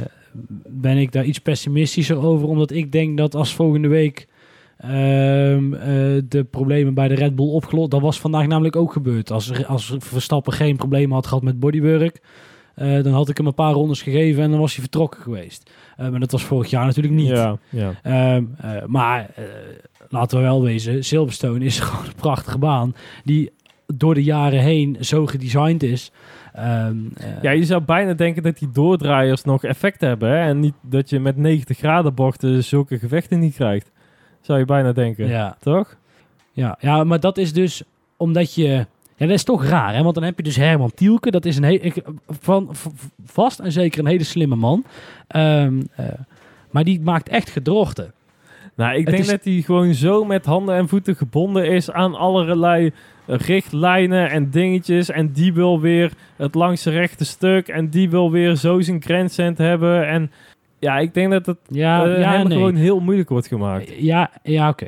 ben ik daar iets pessimistischer over. Omdat ik denk dat als volgende week ehm, eh, de problemen bij de Red Bull opgelost... Dat was vandaag namelijk ook gebeurd. Als, als Verstappen geen problemen had gehad met bodywork... eh, dan had ik hem een paar rondes gegeven en dan was hij vertrokken geweest. Eh, maar dat was vorig jaar natuurlijk niet. Ja, ja. Ehm, eh, maar laten we wel wezen, Silverstone is gewoon een prachtige baan die door de jaren heen zo gedesigned is. Ehm, eh, Ja, je zou bijna denken dat die doordraaiers nog effect hebben. Hè? En niet dat je met 90 graden bochten zulke gevechten niet krijgt. Zou je bijna denken. ja, Toch? ja, ja, maar dat is dus omdat je... Ja, dat is toch raar, hè? Want dan heb je dus Herman Tielke. Dat is een he- ik, van vast en zeker een hele slimme man. Ehm, eh, maar die maakt echt gedrochten. Nou, ik denk is- dat hij gewoon zo met handen en voeten gebonden is aan allerlei richtlijnen en dingetjes. En die wil weer het langste rechte stuk. En die wil weer zo zijn grenscent hebben. En ja, ik denk dat het Ja, eh, ja nee. gewoon heel moeilijk wordt gemaakt. Ja, ja oké.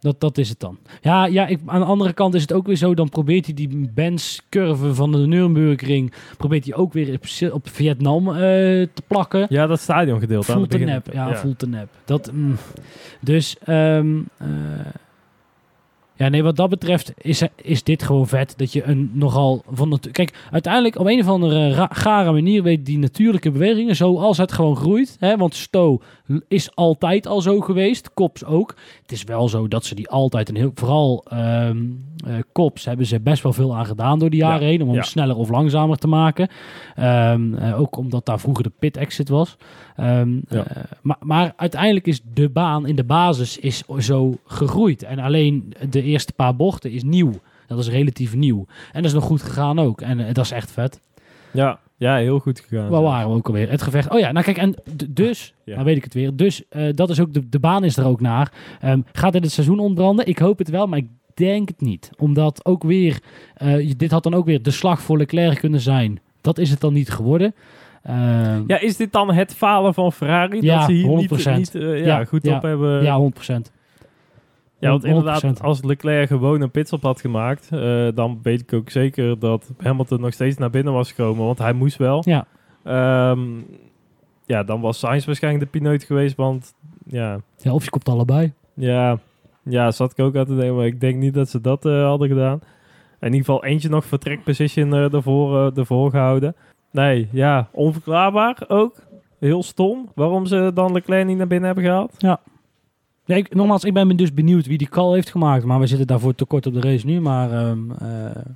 Dat, dat is het dan. Ja, ja ik, aan de andere kant is het ook weer zo. Dan probeert hij die Benz-curve van de Nürburgring... probeert hij ook weer op, op Vietnam eh, te plakken. Ja, dat stadiongedeelte Voelt te nep. Ja, voelt te nep. Dat, mm. Dus, ehm, eh, ja, nee, wat dat betreft is, is dit gewoon vet. Dat je een nogal van... natu- Kijk, uiteindelijk op een of andere gare manier weet die natuurlijke bewegingen, zoals het gewoon groeit. Hè, want Sto is altijd al zo geweest. Kops ook. Het is wel zo dat ze die altijd, een heel, vooral eh, Kops, hebben ze best wel veel aan gedaan door de jaren Ja, heen. Om hem sneller of langzamer te maken. Ehm, eh, ook omdat daar vroeger de pit exit was. Ehm, Ja. eh, maar, maar uiteindelijk is de baan in de basis is zo gegroeid. En alleen de eerste paar bochten is nieuw. Dat is relatief nieuw. En dat is nog goed gegaan ook. En eh, dat is echt vet. Ja, ja, heel goed gegaan. Waar waren we ook alweer? Het gevecht. Oh ja, nou kijk, en dus, Ja. nou weet ik het weer. Dus eh, dat is ook, de, de baan is er ook naar. Ehm, gaat het het seizoen ontbranden? Ik hoop het wel, maar ik denk het niet. Omdat ook weer, je- dit had dan ook weer de slag voor Leclerc kunnen zijn. Dat is het dan niet geworden. Ehm, Ja, is dit dan het falen van Ferrari? Ja, dat ze hier niet, 100%. niet ja, Ja, goed op hebben... ja, 100%. Ja, want 100%. inderdaad, als Leclerc gewoon een pitstop had gemaakt, eh, dan weet ik ook zeker dat Hamilton nog steeds naar binnen was gekomen, want hij moest wel. Ja. Ehm, ja, dan was Sainz waarschijnlijk de pineut geweest, want ja, Ja, of je komt allebei. ja, ja, zat ik ook aan te denken, maar ik denk niet dat ze dat eh, hadden gedaan. In ieder geval eentje nog vertrek position eh, ervoor, ervoor gehouden. Nee, ja, onverklaarbaar ook. Heel stom. Waarom ze dan Leclerc niet naar binnen hebben gehaald. Ja, ik, nogmaals, ik ben dus benieuwd wie die call heeft gemaakt. Maar we zitten daarvoor te kort op de race nu. Maar ehm, eh,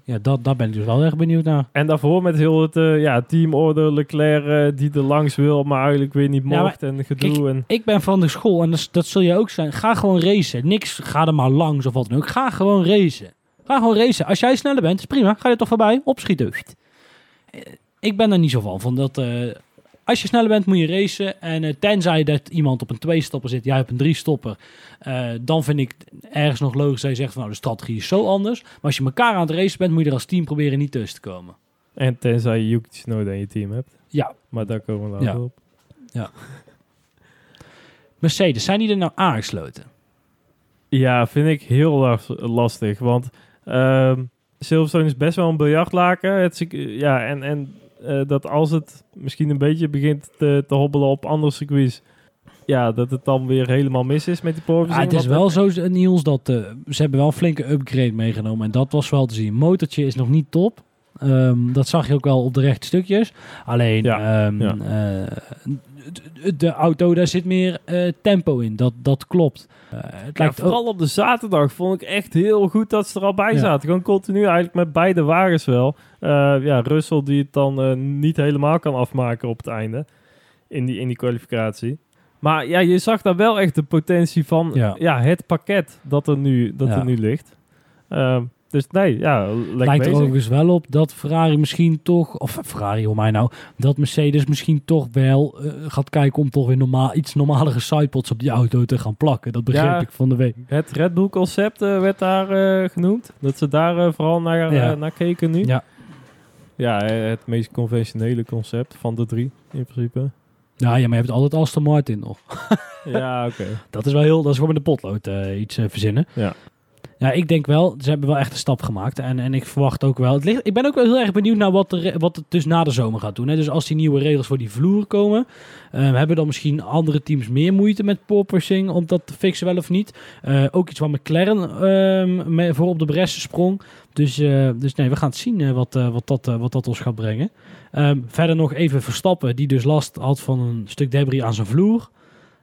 ja, dat, daar ben ik dus wel erg benieuwd naar. En daarvoor met heel het eh, ja, teamorder, Leclerc eh, die er langs wil, maar eigenlijk weer niet Ja, mocht en gedoe. en, Ik ben van de school en dat, dat zul je ook zijn. Ga gewoon racen. Niks, ga er maar langs of wat dan ook. Ga gewoon racen. Ga gewoon racen. Als jij sneller bent, is prima. Ga je toch voorbij. Opschieten. Ik ben er niet zo van. van dat, als je sneller bent, moet je racen. En eh, tenzij dat iemand op een twee-stopper zit, jij op een drie-stopper. eh, dan vind ik ergens nog logisch dat je zegt van nou, de strategie is zo anders. Maar als je elkaar aan het racen bent, moet je er als team proberen niet tussen te komen. en tenzij je Yuki Tsunoda in je team hebt. Ja. Maar daar komen we later Ja. op. Mercedes, zijn die er nou aangesloten? Ja, vind ik heel las- lastig. Want ehm Silverstone is best wel een biljartlaken. Het, circu- ja, en, en eh, dat als het misschien een beetje begint te, te hobbelen op andere circuits... Ja, dat het dan weer helemaal mis is met die Ja, poorbezinning. het is wel zo, Niels, dat eh, ze hebben wel een flinke upgrade meegenomen. En dat was wel te zien. Motortje is nog niet top. Ehm, dat zag je ook wel op de rechte stukjes. Alleen Ja, ehm, ja. eh, de, auto, daar zit meer eh, tempo in. Dat, dat klopt. Eh, het Ja, lijkt vooral op de zaterdag vond ik echt heel goed dat ze er al bij Ja. zaten. Gewoon continu eigenlijk met beide wagens wel. Eh, ja, Russell die het dan niet helemaal kan afmaken op het einde. In die, in die kwalificatie. Maar ja, je zag daar wel echt de potentie van Ja. ja. het pakket dat er nu, dat Ja. er nu ligt. Dus nee, ja, lekker lijkt er bezig. overigens wel op dat Ferrari misschien toch, of Ferrari hoor mij nou, dat Mercedes misschien toch wel eh, gaat kijken om toch weer normaal, iets normalere sidepods op die auto te gaan plakken. Dat begreep Ja. ik van de week. Het Red Bull concept eh, werd daar eh, genoemd. Dat ze daar vooral naar, Ja. naar keken nu. Ja. Ja, het meest conventionele concept van de drie in principe. Ja, ja, maar je hebt altijd Aston Martin nog. ja, oké. Dat is wel heel, dat is gewoon met de potlood iets verzinnen. Ja. Ja, ik denk wel, ze hebben wel echt een stap gemaakt. En, en ik verwacht ook wel. Het ligt, ik ben ook wel heel erg benieuwd naar wat, de, re- wat het dus na de zomer gaat doen. Hè. Dus als die nieuwe regels voor die vloer komen, eh, hebben dan misschien andere teams meer moeite met porpoising om dat te fixen, wel of niet. Eh, ook iets waar McLaren ehm, mee voor op de bressen sprong. Dus, eh, dus nee, we gaan het zien eh, wat, wat, dat, wat dat ons gaat brengen. Ehm, verder nog even Verstappen, die dus last had van een stuk debris aan zijn vloer.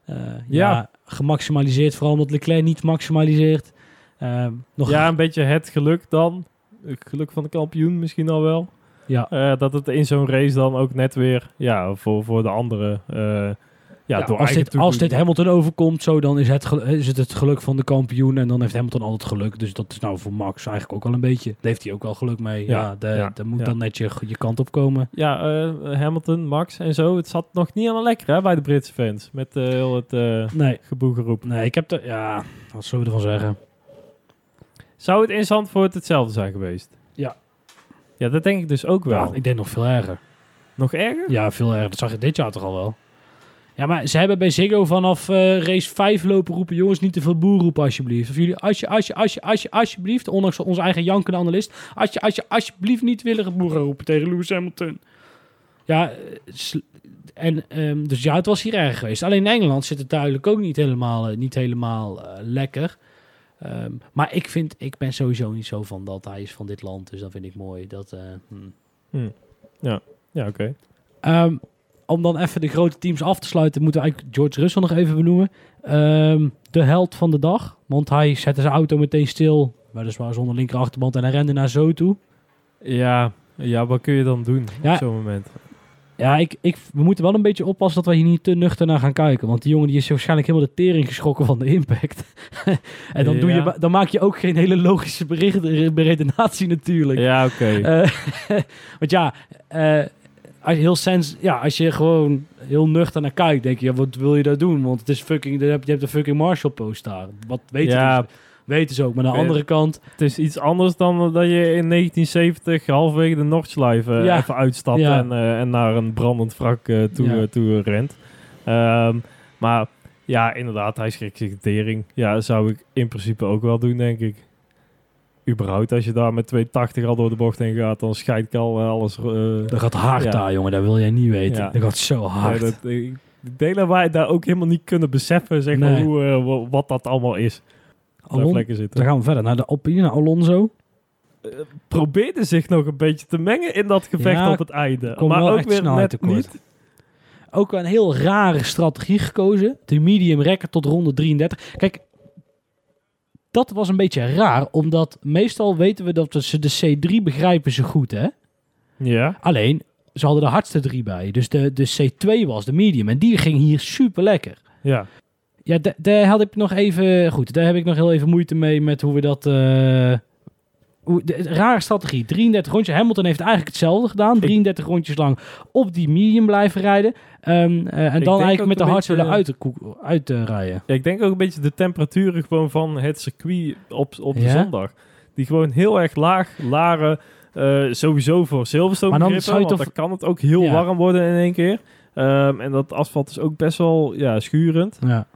Ja. Ja. gemaximaliseerd, vooral omdat Leclerc niet maximaliseert. Ehm, nog Ja, een beetje het geluk dan. Het geluk van de kampioen misschien al wel. Ja. Eh, dat het in zo'n race dan ook net weer, ja, voor, voor de anderen, eh, ja, Ja, als, dit, als dit toedoen- Hamilton overkomt, zo, dan is het, gel- is het het geluk van de kampioen. En dan heeft Hamilton altijd geluk. Dus dat is nou voor Max eigenlijk ook wel een beetje. Daar heeft hij ook wel geluk mee. Ja, Ja, de, ja, daar moet dan net je, je kant op komen. Ja, eh, Hamilton, Max en zo. Het zat nog niet helemaal lekker hè, bij de Britse fans. Met eh, heel het eh Nee, geboegeroep. nee, ik heb er... Ja, wat zullen we ervan zeggen? Zou het in Zandvoort hetzelfde zijn geweest? Ja. Ja, dat denk ik dus ook wel. Ja, ik denk nog veel erger. Nog erger? Ja, veel erger. Dat zag je dit jaar toch al wel. Ja, maar ze hebben bij Ziggo vanaf eh, race 5 lopen roepen... jongens, niet te veel boer roepen alsjeblieft. Of jullie, als je, als je, als je, als je, alsjeblieft... ondanks onze eigen jankende analist... als je, als je alsjeblieft niet willen boeren roepen tegen Lewis Hamilton. Ja, eh, en, ehm, dus ja, het was hier erg geweest. Alleen in Engeland zit het duidelijk ook niet helemaal, eh, niet helemaal lekker. Ehm, maar ik, vind, ik ben sowieso niet zo van dat hij is van dit land. Dus dat vind ik mooi. Dat, eh, hmm. Ja, oké. Ehm, om dan even de grote teams af te sluiten, moeten we eigenlijk George Russell nog even benoemen. Ehm, de held van de dag. Want hij zette zijn auto meteen stil. Weliswaar zonder linker achterband. En hij rende naar zo toe. Ja, ja, wat kun je dan doen Ja. op zo'n moment? Ja, ik, ik, we moeten wel een beetje oppassen dat we hier niet te nuchter naar gaan kijken. Want die jongen die is waarschijnlijk helemaal de tering geschrokken van de impact. en dan, doe je, Ja. dan maak je ook geen hele logische bericht, beredenatie natuurlijk. Ja, oké. Eh, want ja, eh, als je heel sens, ja, als je gewoon heel nuchter naar kijkt, denk je, ja, wat wil je daar doen? Want het is fucking, je hebt, een fucking Marshall post daar. Wat weet Ja. je? Dus, Weten ze ook. Maar aan de andere kant, Het is iets anders dan dat je in 1970 halverwege de Noordschleife Ja. even uitstapt Ja. en, eh, en naar een brandend wrak eh, toe, Ja. toe rent. Ehm, maar ja, inderdaad, hij schrikt zich tering. Ja, zou ik in principe ook wel doen, denk ik. Überhaupt, als je daar met 280 al door de bocht heen gaat, dan scheidt ik al eh, alles... eh, dat gaat hard Ja. daar, jongen. Dat wil jij niet weten. Ja. Dat gaat zo hard. nee, dat, ik ik denk dat wij daar ook helemaal niet kunnen beseffen, zeg maar, Nee. hoe, wa- wat dat allemaal is. Alon- vlekken zitten. dan gaan we verder naar de Alpine, naar Alonso. probeerde zich nog een beetje te mengen in dat gevecht Ja, op het einde. maar wel ook echt weer snelheid net tekort. niet. Ook een heel rare strategie gekozen. De medium rekken tot ronde 33. Kijk, dat was een beetje raar. Omdat meestal weten we dat ze de C3 begrijpen ze goed, hè? Ja, Alleen, ze hadden de hardste drie bij. Dus de, de C2 was de medium. En die ging hier super lekker. ja. Ja, da- daar had ik nog even... Goed, daar heb ik nog heel even moeite mee met hoe we dat... eh, hoe, de, rare strategie. 33 rondjes. Hamilton heeft eigenlijk hetzelfde gedaan. 33 rondjes lang op die medium blijven rijden. Ehm, eh, en dan eigenlijk met de hardste beetje- uit uit te rijden. Ja, ik denk ook een beetje de temperaturen gewoon van het circuit op, op de Ja? zondag. Die gewoon heel erg laag laren. eh, sowieso voor Silverstone Maar dan begrippen, zou je toch- dan kan het ook heel Ja. warm worden in één keer. Ehm, en dat asfalt is ook best wel ja, schurend. Ja.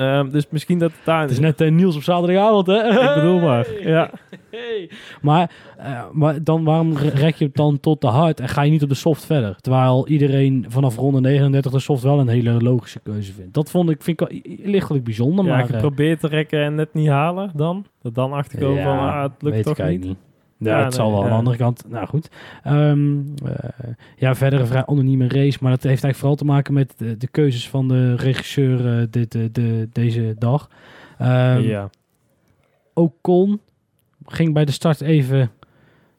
Ehm, dus misschien dat het daar... Het is net eh, Niels op zaterdagavond, hè? Ik bedoel maar, ja. Hey. Maar, eh, maar dan, waarom re- rek je het dan tot de hard en ga je niet op de soft verder? Terwijl iedereen vanaf ronde 39 de soft wel een hele logische keuze vindt. Dat vond ik, vind ik lichtelijk bijzonder, ja, maar... eh, geprobeerd te rekken en net niet halen dan. Dat dan achterkomen ja, van, ah, het lukt toch niet. Ja, Ja, het zal wel. Aan de andere kant, nou goed. Ehm, eh, ja, verder een vrij anonieme race. Maar dat heeft eigenlijk vooral te maken met de, de keuzes van de regisseur eh, dit, de, de, deze dag. Ehm ja. Ocon ging bij de start even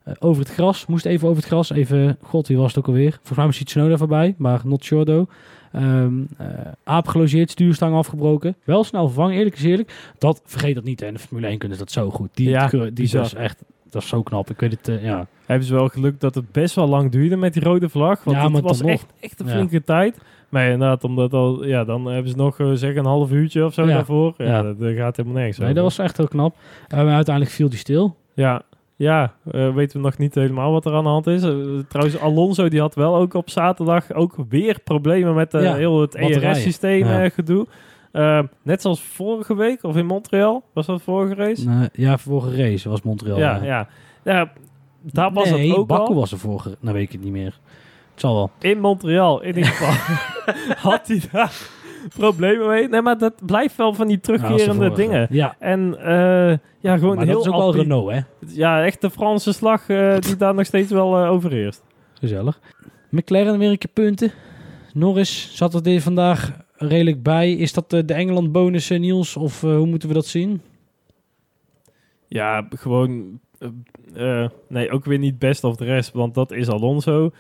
eh, over het gras. Moest even over het gras. Even, god, wie was het ook alweer? Volgens mij was Tsunoda voorbij, maar not sure though. Ehm, eh, aap gelogeerd, stuurstang afgebroken. Wel snel vervangen, eerlijk is eerlijk. Dat, vergeet dat niet, hè. in de Formule 1 kunnen dat zo goed. Die, Ja, die, die is echt, dat is zo knap. Ik weet het, eh, ja. hebben ze wel geluk dat het best wel lang duurde met die rode vlag. Want Ja, het was echt, echt een Ja. flinke tijd. Maar inderdaad, omdat al, ja, dan hebben ze nog eh, zeg een half uurtje of zo Ja. daarvoor. Ja, Ja. Dat, dat gaat helemaal nergens Nee, over. dat was echt heel knap. Eh, maar uiteindelijk viel die stil. Ja, ja weten we nog niet helemaal wat er aan de hand is. Trouwens, Alonso die had wel ook op zaterdag ook weer problemen met Ja, heel het. ERS-systeem Ja. eh, gedoe. Eh, net zoals vorige week of in Montreal. Was dat vorige race? Nee, ja, vorige race was Montreal. ja, ja. Ja, daar was nee, het ook Baku al. was er vorige. Nou weet ik het niet meer. Het zal wel. In Montreal, in ieder geval. had hij daar problemen mee. Nee, maar dat blijft wel van die de terugkerende dingen. Ja, En eh, ja, gewoon maar heel dat is ook wel Renault, hè? Ja, echt de Franse slag eh, die daar nog steeds wel eh, overheerst. Gezellig. McLaren weer een keer punten. Norris zat er vandaag redelijk bij. Is dat de, de Engeland bonus, eh, Niels? Of eh, hoe moeten we dat zien? Ja, gewoon... eh, eh, nee, ook weer niet best of de rest, want dat is Alonso.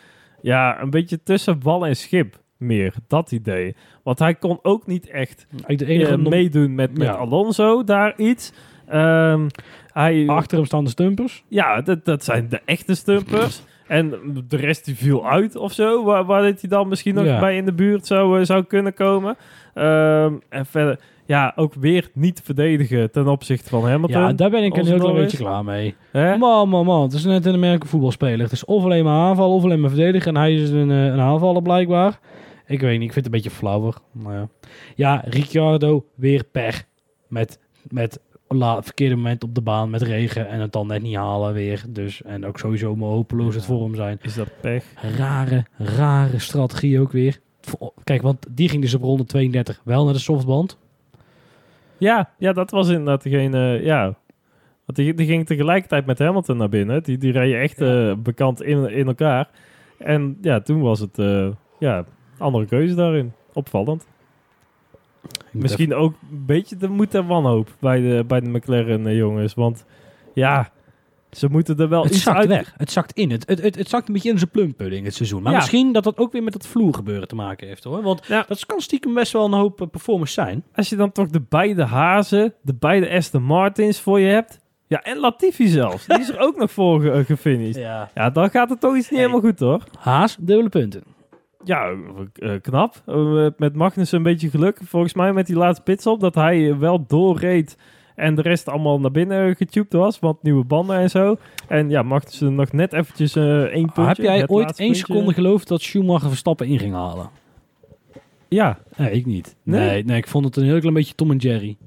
Ja, een beetje tussen wal en schip meer, dat idee. Want hij kon ook niet echt Eigenlijk de enige eh, nog- meedoen met, met Ja. Alonso daar iets. Ehm, hij, achter hem staan de stumpers. Ja, dat, dat zijn de echte stumpers. En de rest die viel uit of zo. Waar, waar dit hij dan misschien nog Ja. bij in de buurt zou, eh, zou kunnen komen. Ehm, en verder, ja, ook weer niet verdedigen ten opzichte van Hamilton. Ja, daar ben ik een heel klein beetje klaar mee. Hè? Man, man, man. Het is net een Amerikaanse voetbalspeler. Het is of alleen maar aanvallen of alleen maar verdedigen. En hij is een, eh, een aanvaller blijkbaar. Ik weet niet, ik vind het een beetje flauwer. Maar ja. ja, Ricciardo weer pech. Met, met la, verkeerde moment op de baan met regen. En het dan net niet halen weer. Dus, en ook sowieso maar hopeloos het Ja. hem zijn. Is dat pech? Rare, rare strategie ook weer. Kijk, want die ging dus op ronde 32 wel naar de softband. Ja, ja, dat was inderdaad degene, ja. Want die, die ging tegelijkertijd met Hamilton naar binnen. Die, die reden echt eh, bekend in, in elkaar. En ja, toen was het, eh, ja, andere keuze daarin. Opvallend. Misschien ook een beetje de moed en wanhoop bij de, bij de McLaren eh, jongens. Want ja, ze moeten er wel Het iets zakt uit... weg. Het zakt in. Het, het, het, het zakt een beetje in zijn plumpudding het seizoen. Maar Ja. misschien dat dat ook weer met het vloergebeuren te maken heeft hoor. Want Ja. dat kan stiekem best wel een hoop eh, performance zijn. Als je dan toch de beide Hazen, de beide Aston Martins voor je hebt. Ja, en Latifi zelfs. Die is er ook nog voor ge- eh, gefinished. Ja. Ja, dan gaat het toch iets niet Hey. helemaal goed hoor. Haas, dubbele punten. Ja, eh, knap. Eh, met Magnussen een beetje geluk. Volgens mij met die laatste pitstop dat hij wel doorreed. En de rest allemaal naar binnen getubed was, want nieuwe banden en zo. En ja, ze nog net eventjes eh één puntje. Heb jij ooit één puntje- seconde geloofd dat Schumacher Verstappen in ging halen? Ja, Nee, ik niet. Nee? Nee, nee, ik vond het een heel klein beetje Tom en Jerry.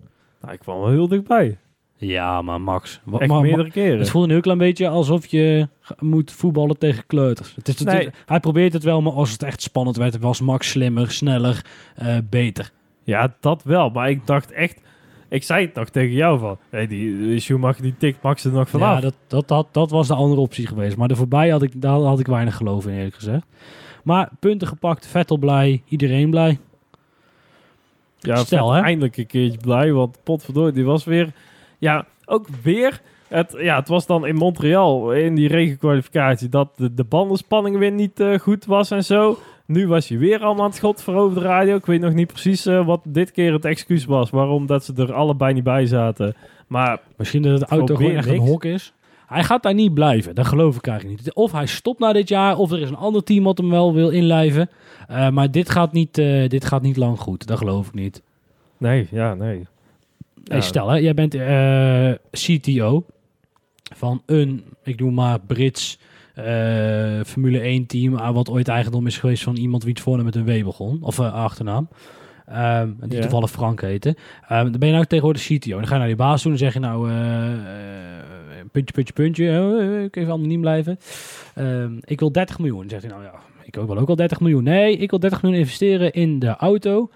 nou, ik kwam wel heel dichtbij. Ja, maar Max. Echt maar- meerdere keren. het voelde een heel klein beetje alsof je moet voetballen tegen kleuters. Het is, het- Nee. hij probeert het wel, maar als het echt spannend werd, was Max slimmer, sneller, eh, beter. Ja, dat wel. Maar ik dacht echt... Ik zei het nog tegen jou van... Hey, die, Schumacher die tikt Max er nog vanaf. Ja, dat, dat, dat, dat was de andere optie geweest. Maar er voorbij had ik, daar had ik weinig geloof in, eerlijk gezegd. Maar punten gepakt, Vettel blij, iedereen blij. Ja, Stel, hè? eindelijk een keertje blij, want potverdorie, die was weer... Ja, ook weer... Het, ja, het was dan in Montreal, in die regenkwalificatie, dat de, de bandenspanning weer niet eh, goed was en zo. Nu was hij weer allemaal aan het schot voor over de radio. Ik weet nog niet precies eh, wat dit keer het excuus was, waarom dat ze er allebei niet bij zaten. Maar Misschien dat de auto gewoon echt een hok is. Hij gaat daar niet blijven, dat geloof ik eigenlijk niet. Of hij stopt na dit jaar, of er is een ander team wat hem wel wil inlijven. Eh, maar dit gaat, niet, dit gaat niet lang goed, dat geloof ik niet. nee, ja, nee. Hey, stel, hè, jij bent eh, CTO van een, ik noem maar Brits eh, Formule 1 team, ah, wat ooit eigendom is geweest van iemand wie het voornaam met een W begon, of achternaam. Ehm, die Ja. toevallig Frank heette. Ehm, dan ben je nou tegenwoordig CTO. Dan ga je naar die baas toe en zeg je nou, puntje, puntje, puntje, ik even anoniem blijven. Ehm, ik wil 30 miljoen. Dan zegt hij nou ja, ik wil ook wel 30 miljoen. Nee, ik wil 30 miljoen investeren in de auto.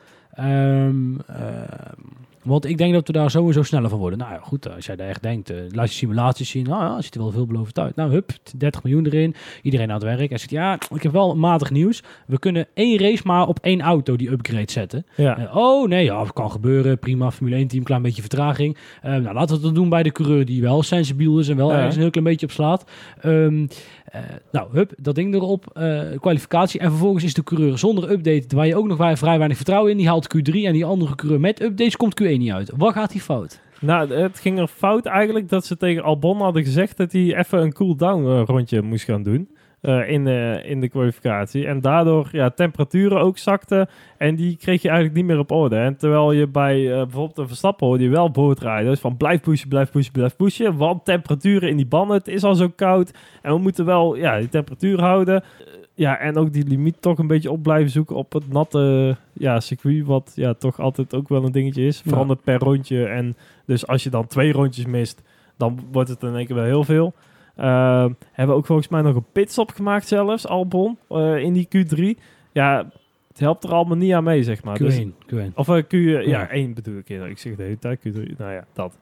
Want ik denk dat we daar sowieso sneller van worden. Nou ja, goed, als jij daar echt denkt, eh, laat je simulaties zien. Nou ja, ziet er wel veelbelovend uit. Nou, hup, 30 miljoen erin. Iedereen aan het werk. Hij zegt, ja, ik heb wel matig nieuws. We kunnen één race maar op één auto die upgrade zetten. Ja, Eh, oh nee, ja, kan gebeuren. Prima, Formule 1 team, klein beetje vertraging. Eh, nou, laten we het dan doen bij de coureur die wel sensibiel is en wel ergens een heel klein beetje op slaat. Ehm, eh, nou, hup, dat ding erop, eh, kwalificatie. En vervolgens is de coureur zonder update, waar je ook nog vrij weinig vertrouwen in, die haalt Q3 en die andere coureur met updates komt Q1 niet uit. Wat gaat die fout? Nou, het ging er fout eigenlijk dat ze tegen Albon hadden gezegd dat hij even een cool-down eh, rondje moest gaan doen. Eh, in, de, in de kwalificatie. En daardoor ja, temperaturen ook zakten. En die kreeg je eigenlijk niet meer op orde. En terwijl je bij eh, bijvoorbeeld een Verstappen hoorde je wel. Dus van blijf pushen, blijf pushen, blijf pushen. Want temperaturen in die banden, het is al zo koud. En we moeten wel ja, die temperatuur houden. Eh, ja, en ook die limiet toch een beetje op blijven zoeken op het natte ja, circuit. Wat ja, toch altijd ook wel een dingetje is. Ja. Verandert per rondje. En dus als je dan twee rondjes mist, dan wordt het in één keer wel heel veel. Uh, hebben ook volgens mij nog een pitstop gemaakt zelfs, Albon, eh, in die Q3. Ja, het helpt er allemaal niet aan mee, zeg maar. Q1, Dus, Q1. of eh, Q, ja, Ja. 1 bedoel ik. Ik zeg de hele tijd Q3. Nou ja, dat.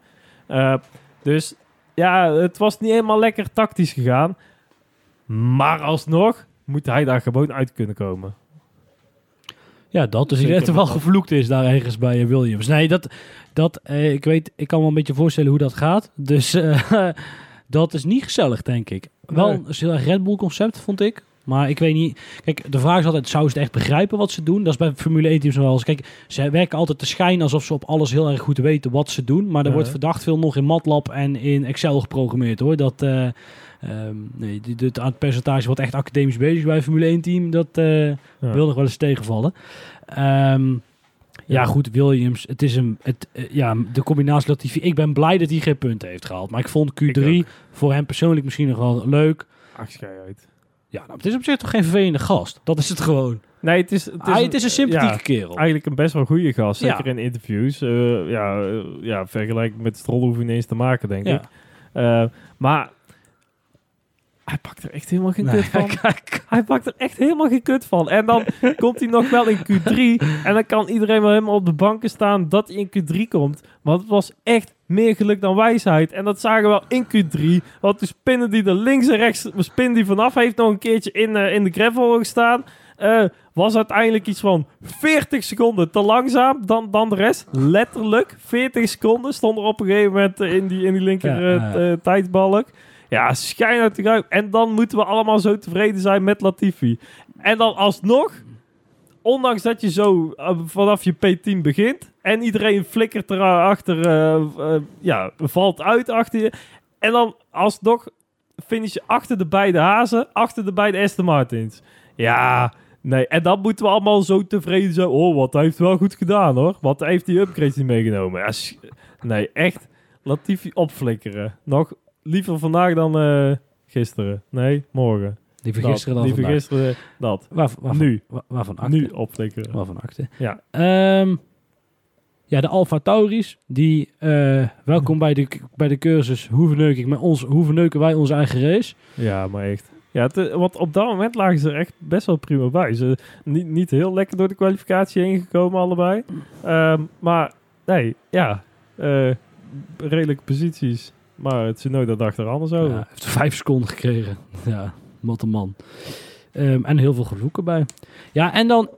Eh, dus ja, het was niet helemaal lekker tactisch gegaan. Maar alsnog moet hij daar gewoon uit kunnen komen. Ja, dat. Dus ik Zeker denk er wel gevloekt is daar ergens bij eh, Williams. Nee, dat, dat eh, ik weet, ik kan me een beetje voorstellen hoe dat gaat. Dus eh, dat is niet gezellig, denk ik. Wel een heel erg Red Bull concept, vond ik. Maar ik weet niet. Kijk, de vraag is altijd: zou ze het echt begrijpen wat ze doen? Dat is bij Formule 1 teams wel eens. Kijk, ze werken altijd te schijnen alsof ze op alles heel erg goed weten wat ze doen. Maar er Ja. wordt verdacht veel nog in MATLAB en in Excel geprogrammeerd hoor. Dat. eh, ehm, nee, dit, dit, aan het percentage wat echt academisch bezig is bij Formule 1 team, dat eh, Ja. wil nog wel eens tegenvallen. Ehm, ja, goed, Williams. Het is een, het, eh, ja, de combinatie Latifi. Ik ben blij dat hij geen punten heeft gehaald. Maar ik vond Q3 Ik voor hem persoonlijk misschien nog wel leuk. Ach, schei uit. Ja, nou, het is op zich toch geen vervelende gast. Dat is het gewoon. Nee, het is, het is, het is een sympathieke ja, kerel. eigenlijk een best wel goede gast. Ja. Zeker in interviews. Eh, ja, eh, ja, vergelijking met Stroll hoef je niet eens te maken, denk Ja. ik. Eh, maar hij pakt er echt helemaal geen Nee, kut van. kijk. Hij pakt er echt helemaal geen kut van. En dan komt hij nog wel in Q3. En dan kan iedereen wel helemaal op de banken staan dat hij in Q3 komt. Want het was echt meer geluk dan wijsheid. En dat zagen we wel in Q3. Want toen spinnen die er links en rechts spin die vanaf heeft nog een keertje in, eh, in de gravel gestaan. Eh, was uiteindelijk iets van 40 seconden te langzaam dan, dan de rest. Letterlijk 40 seconden stond er op een gegeven moment eh, in die, in die linker Ja, eh, ja. t- tijdsbalk. Ja, schijn uit de ruim. En dan moeten we allemaal zo tevreden zijn met Latifi. En dan alsnog, ondanks dat je zo eh, vanaf je P10 begint en iedereen flikkert erachter, eh eh, ja, valt uit achter je. En dan alsnog finish je achter de beide hazen, achter de beide Aston Martins. Ja, nee. En dan moeten we allemaal zo tevreden zijn. Oh, wat hij heeft wel goed gedaan hoor. Hij heeft die upgrades niet meegenomen. Ja, nee, echt. Latifi opflikkeren. Nog liever vandaag dan eh, gisteren. Nee, morgen. Liever Dat. gisteren dan liever vandaag. gisteren dat. Waar, waarvan, Nu. wa- waarvan akte? Nu opflikkeren. Waarvan akte? Ja. Ehm, ja, de Alpha Tauris. Die, eh, welkom bij de, bij de cursus hoe verneuk, ik met ons, hoe verneuken wij onze eigen race. Ja, maar echt. Ja, eh, want op dat moment lagen ze er echt best wel prima bij. Ze niet, niet heel lekker door de kwalificatie heen gekomen, allebei. Ehm, maar nee, ja. redelijke posities. Maar het Tsunoda dacht er anders over. Ja, heeft vijf seconden gekregen. Ja, wat een man. Ehm, en heel veel gezoeken bij. Ja, en dan...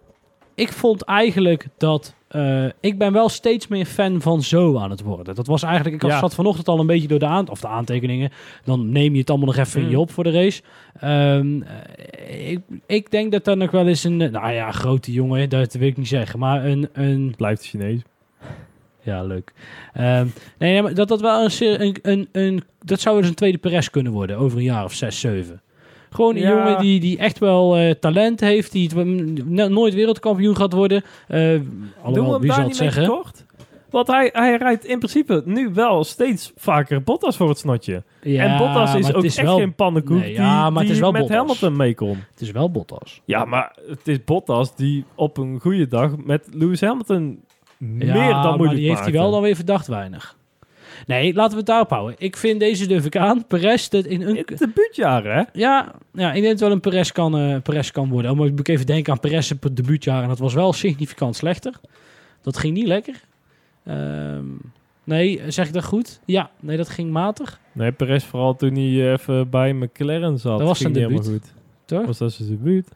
Ik vond eigenlijk dat... eh, ik ben wel steeds meer fan van zo aan het worden. Dat was eigenlijk... Ik had- Ja. zat vanochtend al een beetje door de, aan, of de aantekeningen. Dan neem je het allemaal nog even in je Mm. op voor de race. Ehm, eh, ik, ik denk dat er nog wel eens een... Nou ja, grote jongen, dat wil ik niet zeggen. Maar een... een Blijft Chinees. Ja, leuk. Ehm, nee, maar dat dat wel een, een, een, een... Dat zou dus een tweede Perez kunnen worden over een jaar of zes, zeven. Gewoon een Ja. jongen die, die echt wel eh, talent heeft, die het, no- nooit wereldkampioen gaat worden. Eh hem wie zal het zeggen? tekort? Want hij, hij rijdt in principe nu wel steeds vaker Bottas voor het snotje. Ja, en Bottas is ook echt wel, geen pannenkoek Nee, ja, die, maar het is wel met Bottas. Hamilton mee kon. Het is wel Bottas. Ja, maar het is Bottas die op een goede dag met Lewis Hamilton meer dan maar moeilijk die heeft hij wel dan weer verdacht weinig. Nee, laten we het daarop houden. Ik vind deze durf ik aan. Perez, dat in een, Het debuutjaar, hè? Ja, ja, ik denk dat wel een Perez kan, eh, Perez kan worden. Maar moet ik even denken aan Perez op het debuutjaar. En dat was wel significant slechter. Dat ging niet lekker. Ehm, nee, zeg ik dat goed? Ja, nee, dat ging matig. Nee, Perez vooral toen hij even bij McLaren zat. Dat was ging zijn helemaal goed. Toch? Was dat zijn debuut?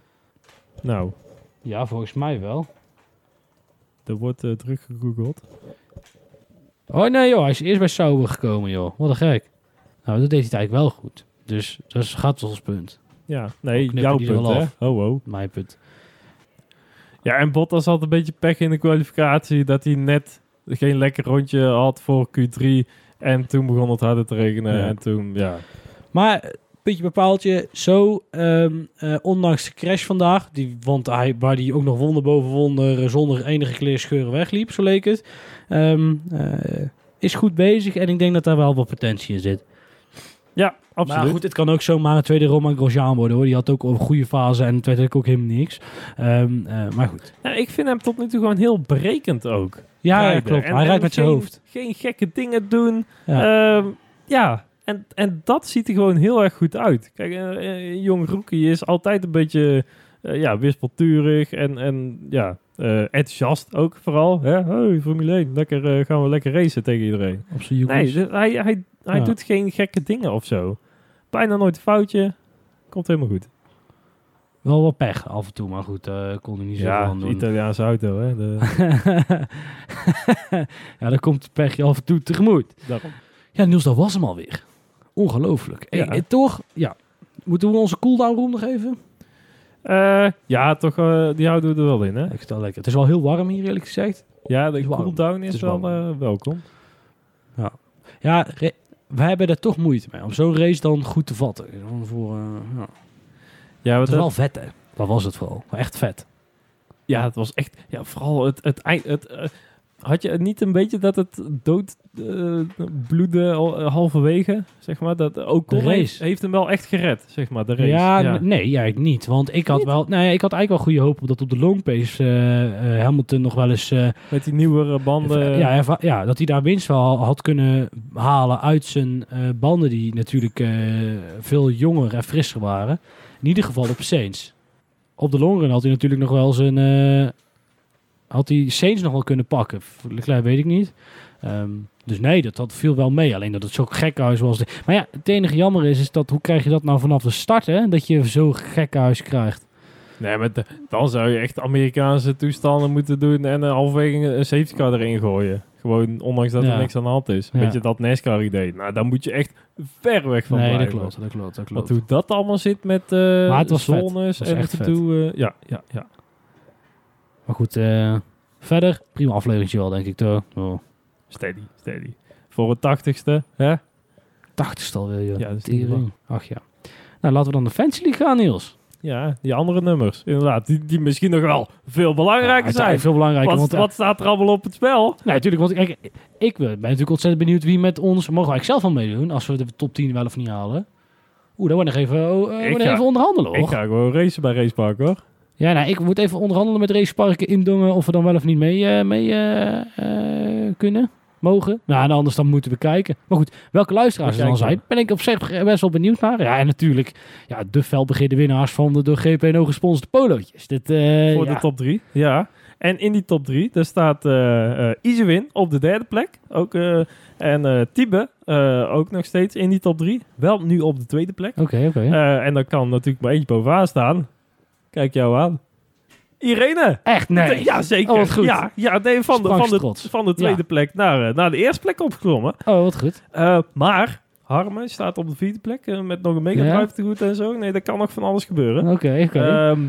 Nou, Ja, volgens mij wel. Er wordt uh, druk gegoogeld. Oh nee joh, hij is eerst bij Sauber gekomen joh. Wat een gek. Nou, dat deed hij eigenlijk wel goed. Dus dat is- ons punt. Ja, nee, jouw punt, hè? af. Oh. Mijn punt. Ja, en Bottas had een beetje pech in de kwalificatie. Dat hij net geen lekker rondje had voor Q3. En toen begon het harder te regenen. Ja. En toen, ja. Maar, eh, puntje bepaaltje, zo, ehm, eh, ondanks de crash vandaag, die, want hij, waar hij ook nog wonder boven wonder, eh, zonder enige kleerscheuren wegliep, zo leek het, ehm, eh, is goed bezig en ik denk dat daar wel wat potentie in zit. Ja, absoluut. Maar goed, het kan ook zomaar een tweede Roman Grosjean worden hoor. Die had ook een goede fase en het werd ook helemaal niks. Ehm, eh, maar goed. Ja, ik vind hem tot nu toe gewoon heel berekend ook. Ja, klopt. En- hij rijdt met zijn hoofd. Geen gekke dingen doen. Ja. En, en dat ziet er gewoon heel erg goed uit. Kijk, een, een jong rookie is altijd een beetje eh, ja, wispelturig en, en ja, eh, enthousiast ook vooral. Hè? Hey, Formule 1, lekker, eh, gaan we lekker racen tegen iedereen. Op zijn Nee, dus hij, hij, hij Ja. doet geen gekke dingen of zo. Bijna nooit een foutje. Komt helemaal goed. Wel wat pech af en toe, maar goed, daar kon hij niet zo Ja, van de doen. Italiaanse auto, hè. De, ja, dan komt het pechje af en toe tegemoet. daarom. Ja, Niels, dat was hem alweer. Ongelooflijk. Hey, Ja. toch, ja. Moeten we onze cooldown room nog even? Eh, ja, toch, eh, die houden we er wel in, hè. Ik wel lekker. Het is wel heel warm hier, eerlijk gezegd. Ja, de cooldown is, is wel eh, welkom. Ja, re- wij hebben er toch moeite mee om zo'n race dan goed te vatten. Voor, ja. Ja, Het is wel vet, hè? Dat was het vooral. Echt vet. Ja, het was echt... Ja, vooral het, het eind... Het, had je het niet een beetje dat het dood eh, bloedde eh, halverwege, zeg maar? Dat ook De race. heeft, heeft hem wel echt gered, zeg maar, de race. Ja, nee, eigenlijk niet. Want ik had Niet? wel, nee, ik had eigenlijk wel goede hoop op dat op de longpace eh eh Hamilton nog wel eens, Met die nieuwere banden. ja, ja, dat hij daar winst wel had kunnen halen uit zijn banden die natuurlijk veel jonger en frisser waren. In ieder geval op Saints. Op de longrun had hij natuurlijk nog wel zijn, had hij Saints nog wel kunnen pakken. Leclerc weet ik niet. Ehm, dus nee, dat, dat viel wel mee. Alleen dat het zo gek huis was. Maar ja, het enige jammer is, is dat hoe krijg je dat nou vanaf de start, hè? Dat je zo gek huis krijgt. Nee, maar de- dan zou je echt Amerikaanse toestanden moeten doen en uh, halverwege een safety car erin gooien. Gewoon, ondanks dat Ja. er niks aan de hand is. Ja. Weet je, dat NASCAR-idee. Nou, daar moet je echt ver weg van nee, dat blijven. klopt, dat klopt, dat Want klopt. hoe dat allemaal zit met vet. zones en echt gedoe. eh, ja, ja, ja. Maar goed, eh, verder, prima afleveringje wel, denk ik toch. Oh. Steady, steady. Voor het tachtigste, hè? 80 alweer, joh. Ja, dat is. Ach ja. Nou, laten we dan de Fancy League gaan, Niels. Ja, die andere nummers. Inderdaad, die, die misschien nog wel veel belangrijker Ja, zijn. veel belangrijker. Wat, want, wat staat er allemaal op het spel? Nee, natuurlijk. Want kijk, ik ben natuurlijk ontzettend benieuwd wie met ons... Mogen wij zelf van meedoen als we de top 10 wel of niet halen? Oeh, dan wordt nog even, oh, eh, Ik ga- even onderhandelen, hoor. Ik ga gewoon racen bij Racepark hoor. Ja, nou, ik moet even onderhandelen met raceparken indongen of we dan wel of niet mee, eh, mee eh, eh, kunnen, mogen. Nou, en anders dan moeten we kijken. Maar goed, welke luisteraars er dan zijn, ben ik op zich best wel benieuwd naar. Ja, en natuurlijk, ja, de felbegeerde winnaars van de door GPNO gesponsorde polootjes. Dit, voor ja. de top 3. Ja. En in die top 3, daar staat Izewin op de derde plek. Ook, en Tibe ook nog steeds in die top 3. Wel nu op de tweede plek. Oké, oké. En dan kan natuurlijk maar eentje bovenaan staan. Kijk jou aan. Irene! Echt, nee. Ja, zeker. Oh, wat goed. Ja, ja nee, van, de, van, de, van de tweede Ja. plek naar, eh, naar de eerste plek opgeklommen. Oh, wat goed. Eh, maar Harmen staat op de vierde plek eh, met nog een mega Ja? te goed en zo. Nee, er kan nog van alles gebeuren. Oké, oké. Ehm,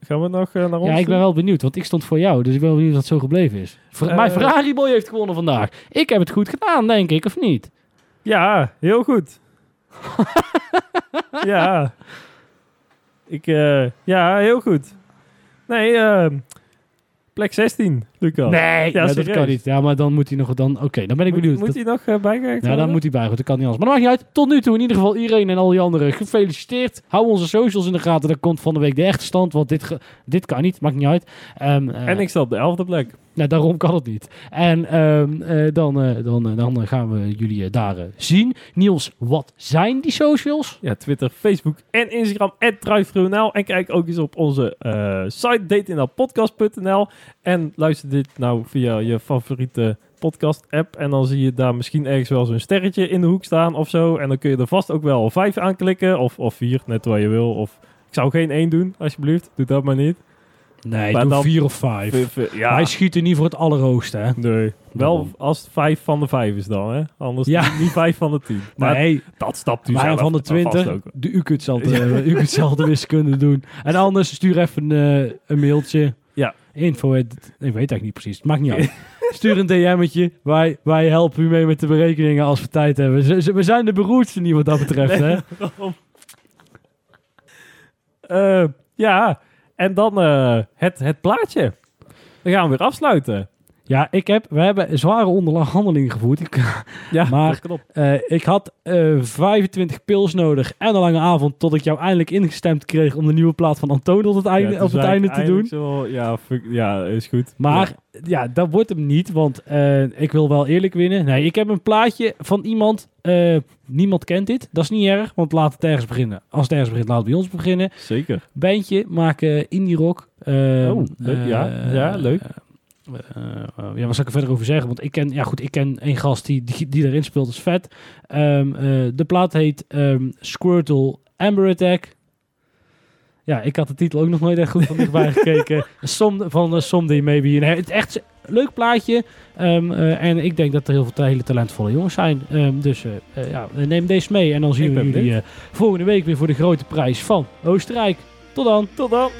gaan we nog naar ons Ja, ik ben wel benieuwd, want ik stond voor jou, dus ik ben wel benieuwd wat zo gebleven is. Ver- Mijn Ferrari Boy heeft gewonnen vandaag. Ik heb het goed gedaan, denk ik, of niet? Ja, heel goed. ja. Ik, eh, ja, heel goed. Nee, ehm, plek 16, Lucas. Nee, Ja, nee, dat kan niet. Ja, maar dan moet hij nog... Dan, Oké, dan ben ik Moet, benieuwd. moet Dat- hij nog bijgewerkt ja, dan moet hij bij. goed, Dat kan niet anders. Maar dat maakt niet uit. Tot nu toe in ieder geval iedereen en al die anderen gefeliciteerd. Hou onze socials in de gaten. Dan komt van de week de echte stand. Want dit, dit kan niet. Maakt niet uit. Ehm, eh, En ik sta op de elfde plek. Nou, daarom kan het niet. En ehm, eh, dan, eh, dan, eh, dan gaan we jullie daar zien. Niels, wat zijn die socials? Ja, Twitter, Facebook en Instagram. En kijk ook eens op onze site, datingnowpodcast.nl. En luister dit nou via je favoriete podcast-app. En dan zie je daar misschien ergens wel zo'n sterretje in de hoek staan of zo. En dan kun je er vast ook wel vijf aanklikken. Of, of vier, net waar je wil. Of ik zou geen één doen, alsjeblieft. Doe dat maar niet. Nee, Maar doe dan- vier of vijf. Ja, Hij schiet er niet voor het allerhoogste, hè? nee. Wel als het vijf van de vijf is dan, hè. Anders Ja. niet vijf van de tien. Maar nee, dat stapt u maar zelf van de vast 20, ook. de, u kunt zelf de, u kunt zelf de wiskunde doen. En anders stuur even eh, een mailtje. Ja. Info, ik weet eigenlijk niet precies. Het maakt niet uit. Stuur een DM'tje. Wij, wij helpen u mee met de berekeningen als we tijd hebben. Z- We zijn de beroerdste niet wat dat betreft, hè? Eh, ja, en dan eh, het, het plaatje. Dan gaan we weer afsluiten. Ja, ik heb, we hebben zware onderhandeling gevoerd. Ik, Ja, Maar- eh, ik had eh 25 pils nodig en een lange avond tot ik jou eindelijk ingestemd kreeg om de nieuwe plaat van Antoon op het einde, Ja, toen op het einde te doen. Zo, ja, fuck, ja, is goed. Maar ja. dat wordt hem niet, want eh, ik wil wel eerlijk winnen. Nee, ik heb een plaatje van iemand, niemand kent dit. Dat is niet erg, want laat het ergens beginnen. Als het ergens begint, laat het bij ons beginnen. Zeker. Bandje, maken indie rock. Oh, leuk. Ja, ja, leuk. Eh, eh, ja, wat zal ik er verder over zeggen? Want ik ken, ja goed, ik ken een gast die, die, die erin speelt, dat is vet. Ehm, eh, de plaat heet ehm, Squirtle Amber Attack. Ja, ik had de titel ook nog nooit echt goed van dichtbij gekeken. Som, van uh, Someday Maybe. Nee, het is echt een leuk plaatje. Ehm, eh, en ik denk dat er heel veel hele talentvolle jongens zijn. Dus ja, neem deze mee. En dan zien Ik we jullie volgende week weer voor de grote prijs van Oostenrijk. Tot dan. Tot dan.